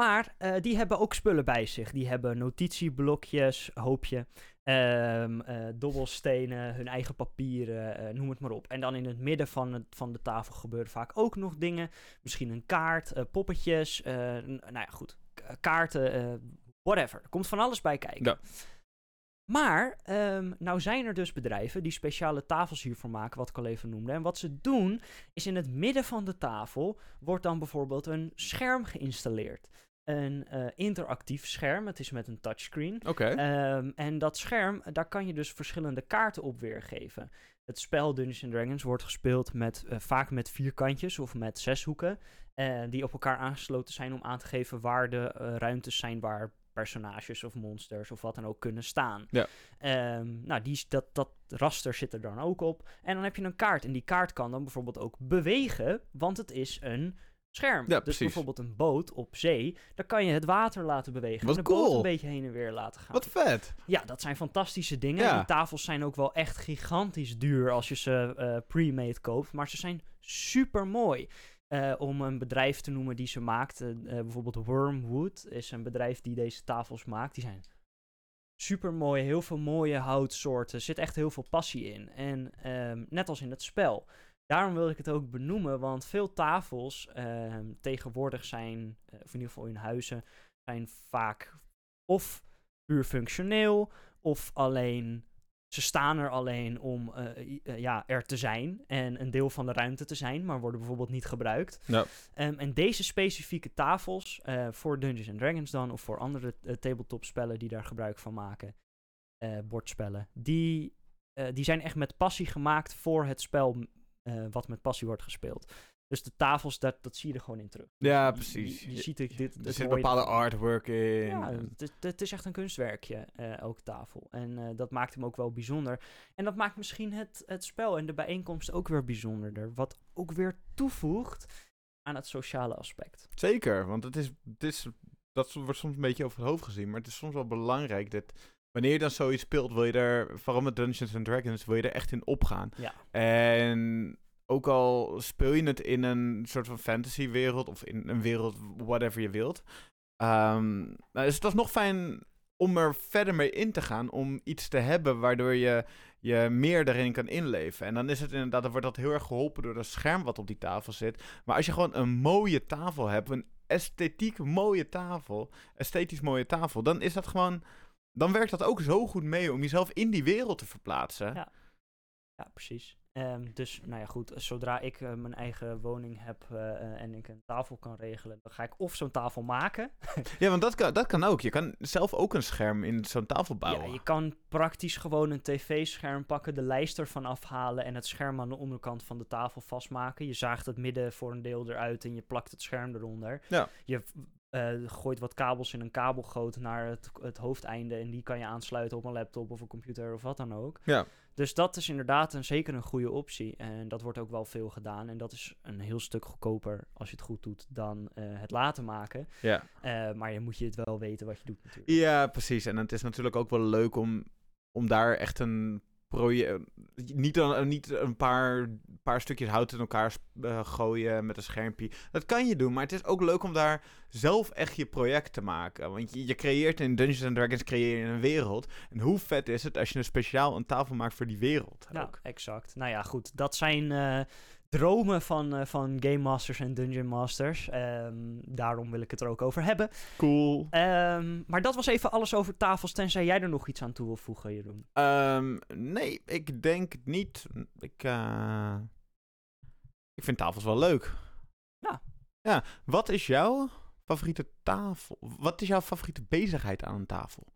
Maar eh, die hebben ook spullen bij zich. Die hebben notitieblokjes, hoopje, ehm, eh, dobbelstenen, hun eigen papieren, eh, noem het maar op. En dan in het midden van, het, van de tafel gebeuren vaak ook nog dingen. Misschien een kaart, eh, poppetjes, nou ja goed, kaarten, whatever. Er komt van alles bij kijken. Ja. Maar, ehm, nou zijn er dus bedrijven die speciale tafels hiervoor maken, wat ik al even noemde. En wat ze doen, is in het midden van de tafel wordt dan bijvoorbeeld een scherm geïnstalleerd. Een eh, interactief scherm, het is met een touchscreen. Oké. Ehm, en dat scherm, daar kan je dus verschillende kaarten op weergeven. Het spel Dungeons and Dragons wordt gespeeld met, eh, vaak met vierkantjes of met zeshoeken. eh, die op elkaar aangesloten zijn om aan te geven waar de ruimtes zijn waar personages of monsters of wat dan ook kunnen staan. Ja. Ehm, nou, die, dat, dat raster zit er dan ook op. En dan heb je een kaart. En die kaart kan dan bijvoorbeeld ook bewegen, want het is een scherm. Ja, dus precies. bijvoorbeeld een boot op zee, dan kan je het water laten bewegen. Wat en de boot cool. een beetje heen en weer laten gaan. Wat vet. Ja, dat zijn fantastische dingen. Ja. Die tafels zijn ook wel echt gigantisch duur als je ze eh, pre-made koopt. Maar ze zijn super mooi. om een bedrijf te noemen die ze maakt. eh, eh, bijvoorbeeld Wormwood is een bedrijf die deze tafels maakt. Die zijn super mooi. Heel veel mooie houtsoorten. Er zit echt heel veel passie in. En ehm, net als in het spel. Daarom wil ik het ook benoemen. Want veel tafels ehm, tegenwoordig zijn, eh, of in ieder geval in huizen, zijn vaak of puur functioneel of alleen ze staan er alleen om eh, eh, ja, er te zijn en een deel van de ruimte te zijn, maar worden bijvoorbeeld niet gebruikt. Ja. Ehm, en deze specifieke tafels, voor Dungeons and Dragons dan, of voor andere tabletop spellen die daar gebruik van maken, bordspellen, die, die zijn echt met passie gemaakt voor het spel eh, wat met passie wordt gespeeld. Dus de tafels, dat, dat zie je er gewoon in terug. Ja, Je- precies. Je, je Je- ziet het, dit, Er zit bepaalde artwork in. Ja, het, is- het is echt een kunstwerkje, eh, elke tafel. En eh, dat maakt hem ook wel bijzonder. En dat maakt misschien het, het spel en de bijeenkomst ook weer bijzonderder. Wat ook weer toevoegt aan het sociale aspect. Zeker, want het is, het is, dat wordt soms een beetje over het hoofd gezien, maar het is soms wel belangrijk dat wanneer je dan zoiets speelt, wil je er, vooral met Dungeons and Dragons, wil je er echt in opgaan. Ja. En ook al speel je het in een soort van fantasywereld of in een wereld, whatever je wilt, ehm, nou is het alsnog fijn om er verder mee in te gaan, om iets te hebben waardoor je je meer daarin kan inleven. En dan is het inderdaad, dan wordt dat heel erg geholpen door dat scherm wat op die tafel zit. Maar als je gewoon een mooie tafel hebt, een esthetiek mooie tafel, esthetisch mooie tafel, dan is dat gewoon, dan werkt dat ook zo goed mee om jezelf in die wereld te verplaatsen. Ja. Ja, precies. Ehm, dus, nou ja, goed. Zodra ik eh, mijn eigen woning heb eh, eh, en ik een tafel kan regelen, dan ga ik of zo'n tafel maken. Ja, want dat kan, dat kan ook. Je kan zelf ook een scherm in zo'n tafel bouwen. Ja, je kan praktisch gewoon een tv-scherm pakken, de lijst ervan afhalen en het scherm aan de onderkant van de tafel vastmaken. Je zaagt het midden voor een deel eruit en je plakt het scherm eronder. Ja. Je eh, gooit wat kabels in een kabelgoot naar het, het hoofdeinde en die kan je aansluiten op een laptop of een computer of wat dan ook. Ja. Dus dat is inderdaad een, zeker een goede optie. En dat wordt ook wel veel gedaan. En dat is een heel stuk goedkoper als je het goed doet dan eh, het laten maken. Ja. Eh, maar je moet je het wel weten wat je doet natuurlijk. ja, precies. En het is natuurlijk ook wel leuk om, om daar echt een project... Niet, een, niet een paar, paar stukjes hout in elkaar eh, gooien met een schermpje. Dat kan je doen, maar het is ook leuk om daar zelf echt je project te maken. Want je, je creëert in Dungeons and Dragons creëer je een wereld. En hoe vet is het als je een speciaal een tafel maakt voor die wereld Ja, ook. exact. Nou ja, goed. Dat zijn eh, dromen van, eh, van Game Masters en Dungeon Masters. Ehm, daarom wil ik het er ook over hebben. Cool. Ehm, maar dat was even alles over tafels, tenzij jij er nog iets aan toe wil voegen, Jeroen. Ehm, nee, ik denk het niet. Ik, ik vind tafels wel leuk. Ja. Ja, wat is jouw favoriete tafel? Wat is jouw favoriete bezigheid aan een tafel?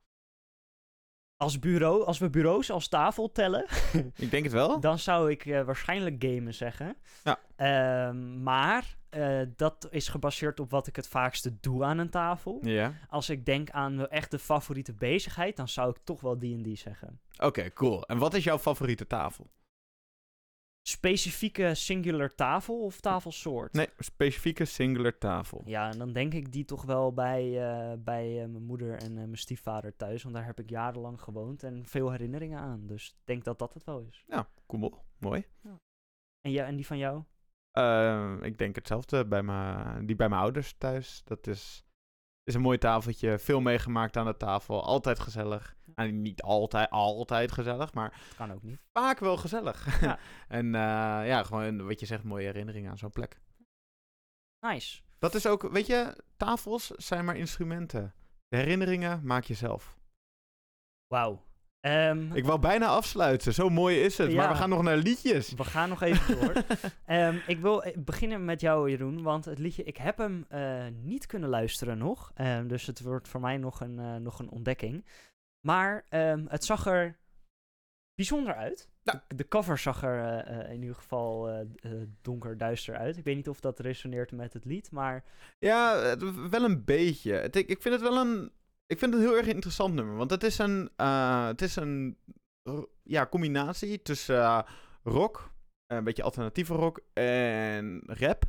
Als, bureau, als we bureaus als tafel tellen, Ik denk het wel. dan zou ik eh, waarschijnlijk gamen zeggen. Ja. Ehm, maar eh, dat is gebaseerd op wat ik het vaakste doe aan een tafel. Ja. Als ik denk aan de echte favoriete bezigheid, dan zou ik toch wel D&D zeggen. Oké, cool. En wat is jouw favoriete tafel? Specifieke singular tafel of tafelsoort? Nee, specifieke singular tafel. Ja, en dan denk ik die toch wel bij, eh, bij eh, mijn moeder en eh, mijn stiefvader thuis. Want daar heb ik jarenlang gewoond en veel herinneringen aan. Dus ik denk dat dat het wel is. Ja, cool. Mooi. En, ja, en die van jou? Ik denk hetzelfde bij mijn, die bij mijn ouders thuis. Dat is, is een mooi tafeltje. Veel meegemaakt aan de tafel. Altijd gezellig. En niet altijd, altijd gezellig, maar kan ook niet. vaak wel gezellig. Ja. en eh, ja, gewoon wat je zegt, mooie herinneringen aan zo'n plek. Nice. Dat is ook, weet je, tafels zijn maar instrumenten. De herinneringen maak je zelf. Wauw. Ehm, Ik wou bijna afsluiten, zo mooi is het. Maar we gaan nog naar liedjes. We gaan nog even door. Ehm, ik wil beginnen met jou, Jeroen. Want het liedje, ik heb hem eh, niet kunnen luisteren nog. Ehm, dus het wordt voor mij nog een, eh, nog een ontdekking. Maar ehm, het zag er bijzonder uit. Ja. De, de cover zag er eh, in ieder geval donker duister uit. Ik weet niet of dat resoneert met het lied, maar Ja, wel een beetje. Ik vind het wel een. Ik vind het een heel erg interessant nummer. Want het is een. eh, het is een. Ja, combinatie tussen eh, rock. Een beetje alternatieve rock. En rap.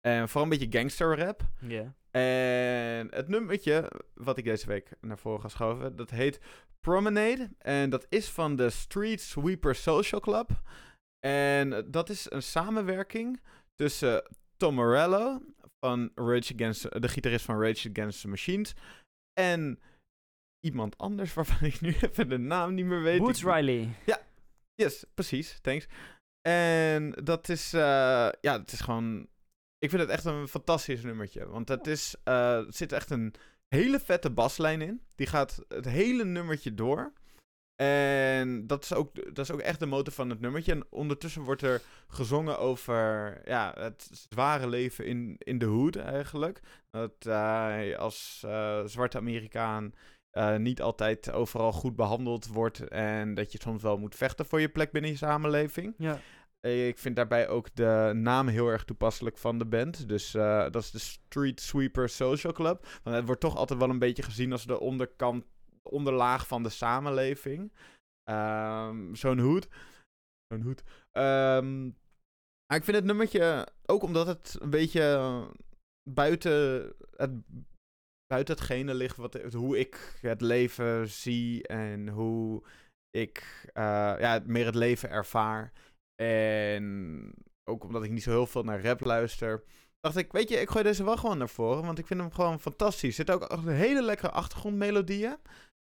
En vooral een beetje gangster rap. ja. En het nummertje. Wat ik deze week naar voren ga schuiven. Dat heet Promenade. En dat is van de Street Sweeper Social Club. En dat is een samenwerking tussen Tom Morello van Rage Against, de gitarist van Rage Against the Machines, en iemand anders waarvan ik nu even de naam niet meer weet. Boots Ik- Riley. Yes, precies, thanks. En dat is, eh, ja, het is gewoon, ik vind het echt een fantastisch nummertje, want het is, eh, er zit echt een hele vette baslijn in. Die gaat het hele nummertje door. En dat is, ook, dat is ook echt de motor van het nummertje. En ondertussen wordt er gezongen over ja, het zware leven in, in de hood eigenlijk. Dat hij als eh, zwarte Amerikaan eh, niet altijd overal goed behandeld wordt. En dat je soms wel moet vechten voor je plek binnen je samenleving. Ja. Ik vind daarbij ook de naam heel erg toepasselijk van de band. Dus eh, dat is de Street Sweeper Social Club. Want het wordt toch altijd wel een beetje gezien als de onderkant, de onderlaag van de samenleving. Ehm, Zo'n hoed. Zo'n hoed. Ehm, ik vind het nummertje, ook omdat het een beetje eh, buiten, het, buiten hetgene ligt wat, hoe ik het leven zie en hoe ik eh, ja, meer het leven ervaar. En ook omdat ik niet zo heel veel naar rap luister, dacht ik, weet je, ik gooi deze wel gewoon naar voren, want ik vind hem gewoon fantastisch. Er zitten ook hele lekkere achtergrondmelodieën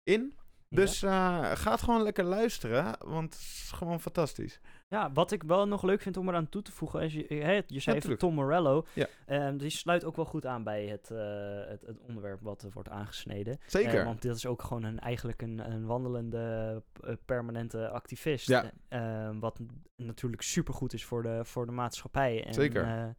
in. Dus eh, ga het gewoon lekker luisteren, want het is gewoon fantastisch. Ja, wat ik wel nog leuk vind om eraan toe te voegen, is je, hè, je zei even. Tom Morello. Ja. Ehm, die sluit ook wel goed aan bij het, eh, het, het onderwerp wat wordt aangesneden. Zeker. Eh, want dit is ook gewoon een, eigenlijk een, een wandelende, eh, permanente activist. Ja. Eh, eh, wat natuurlijk supergoed is voor de, voor de maatschappij. En, Zeker.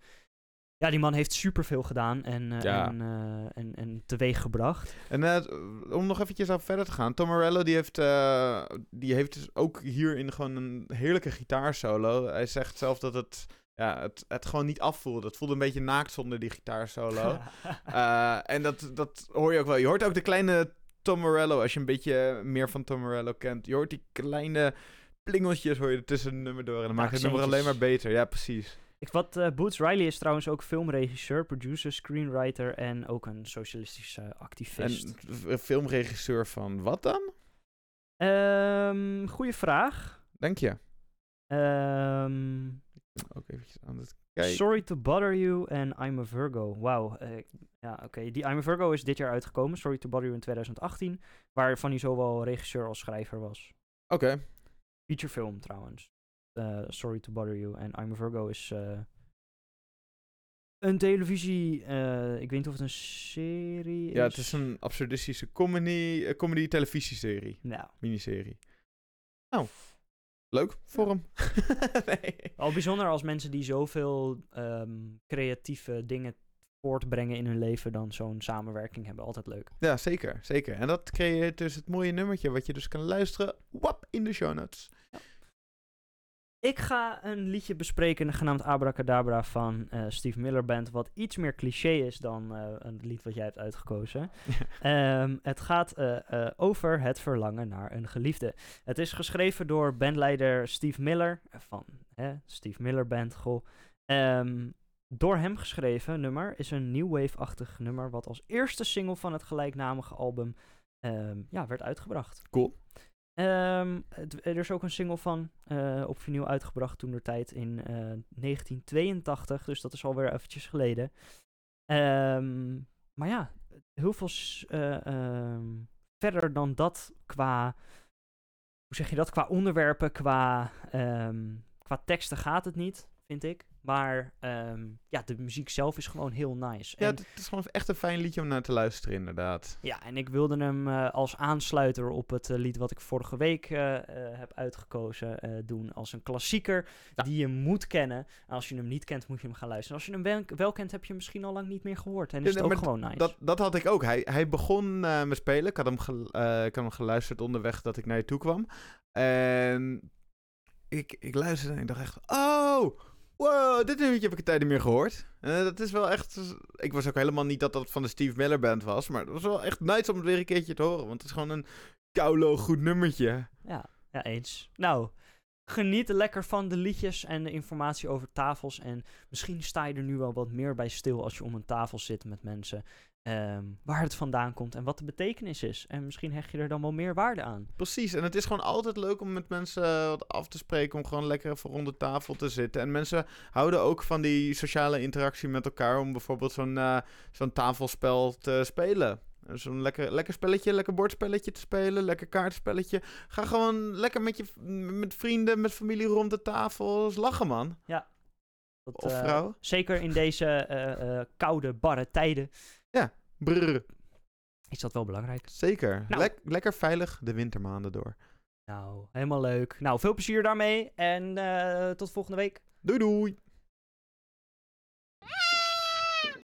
Ja, die man heeft superveel gedaan en, eh, Ja. en, eh, en, en teweeg gebracht. En eh, om nog eventjes op verder te gaan. Tom Morello die heeft, eh, die heeft dus ook hierin gewoon een heerlijke gitaarsolo. Hij zegt zelf dat het, ja, het, het gewoon niet afvoelde. Het voelde een beetje naakt zonder die gitaarsolo. Eh, en dat, dat hoor je ook wel. Je hoort ook de kleine Tom Morello, als je een beetje meer van Tom Morello kent. Je hoort die kleine plingeltjes hoor je tussen het nummer door. En dan maakt het nummer alleen maar beter. Ja, precies. Ik, wat, eh, Boots Riley is trouwens ook filmregisseur, producer, screenwriter en ook een socialistische activist. En filmregisseur van wat dan? Ehm goeie vraag. Denk je? Ehm, Ook eventjes aan het kijken. Sorry to Bother You en I'm a Virgo. Wauw. eh, ja, oké. Die I'm a Virgo is dit jaar uitgekomen. Sorry to Bother You in 2018. Waarvan hij zowel regisseur als schrijver was. Oké. Featurefilm trouwens. Eh, Sorry to Bother You. En I'm a Virgo is eh, een televisie... eh, ik weet niet of het een serie is. Ja, het is een absurdistische comedy, eh, comedy televisieserie, Nou, miniserie. Nou, leuk voor hem. nee. al bijzonder als mensen die zoveel ehm, creatieve dingen voortbrengen in hun leven dan zo'n samenwerking hebben. Altijd leuk. Ja, zeker, zeker. En dat creëert dus het mooie nummertje wat je dus kan luisteren. Wap, in de show notes. Ik ga een liedje bespreken genaamd Abracadabra van eh, Steve Miller Band, wat iets meer cliché is dan eh, een lied wat jij hebt uitgekozen. Ehm, het gaat eh, over het verlangen naar een geliefde. Het is geschreven door bandleider Steve Miller eh, van Steve Miller Band. Goh. Ehm, door hem geschreven nummer is een new wave-achtig nummer wat als eerste single van het gelijknamige album ehm, ja, werd uitgebracht. Cool. Ehm, er is ook een single van eh, op vinyl uitgebracht toen de tijd in eh, 1982, dus dat is alweer eventjes geleden. Ehm, maar ja, heel veel eh, ehm, verder dan dat qua, hoe zeg je dat, qua onderwerpen, qua, qua teksten gaat het niet, vind ik. Maar ehm, ja, de muziek zelf is gewoon heel nice. Ja, En- het is gewoon echt een fijn liedje om naar te luisteren, inderdaad. ja, en ik wilde hem eh, als aansluiter op het eh, lied wat ik vorige week eh, heb uitgekozen doen. Als een klassieker Ja. die je moet kennen. En als je hem niet kent, moet je hem gaan luisteren. Als je hem wel, wel kent, heb je hem misschien al lang niet meer gehoord. En is Ja, het ook gewoon nice. Dat, dat had ik ook. Hij, hij begon met spelen. Ik had, hem ik had hem geluisterd onderweg dat ik naar je toe kwam. En ik, ik luisterde en ik dacht echt... Oh, wow, dit nummertje heb ik een tijd niet meer gehoord. En dat is wel echt... Ik was ook helemaal niet dat dat van de Steve Miller Band was. Maar het was wel echt nice om het weer een keertje te horen. Want het is gewoon een koulo goed nummertje. Ja, ja, eens. Nou, geniet lekker van de liedjes en de informatie over tafels. En misschien sta je er nu wel wat meer bij stil als je om een tafel zit met mensen. Ehm, waar het vandaan komt en wat de betekenis is. En misschien hecht je er dan wel meer waarde aan. Precies, en het is gewoon altijd leuk om met mensen eh, wat af te spreken, om gewoon lekker even rond de tafel te zitten. En mensen houden ook van die sociale interactie met elkaar, om bijvoorbeeld zo'n eh, zo'n tafelspel te spelen. Zo'n lekker, lekker spelletje, lekker bordspelletje te spelen, lekker kaartspelletje. Ga gewoon lekker met je met vrienden, met familie rond de tafel lachen, man. Dat, Of eh, vrouw. Zeker in deze koude, barre tijden Brrr, is dat wel belangrijk. zeker. Nou. Lek- lekker veilig de wintermaanden door. Nou, helemaal leuk. Nou, veel plezier daarmee en eh, tot volgende week. Doei doei!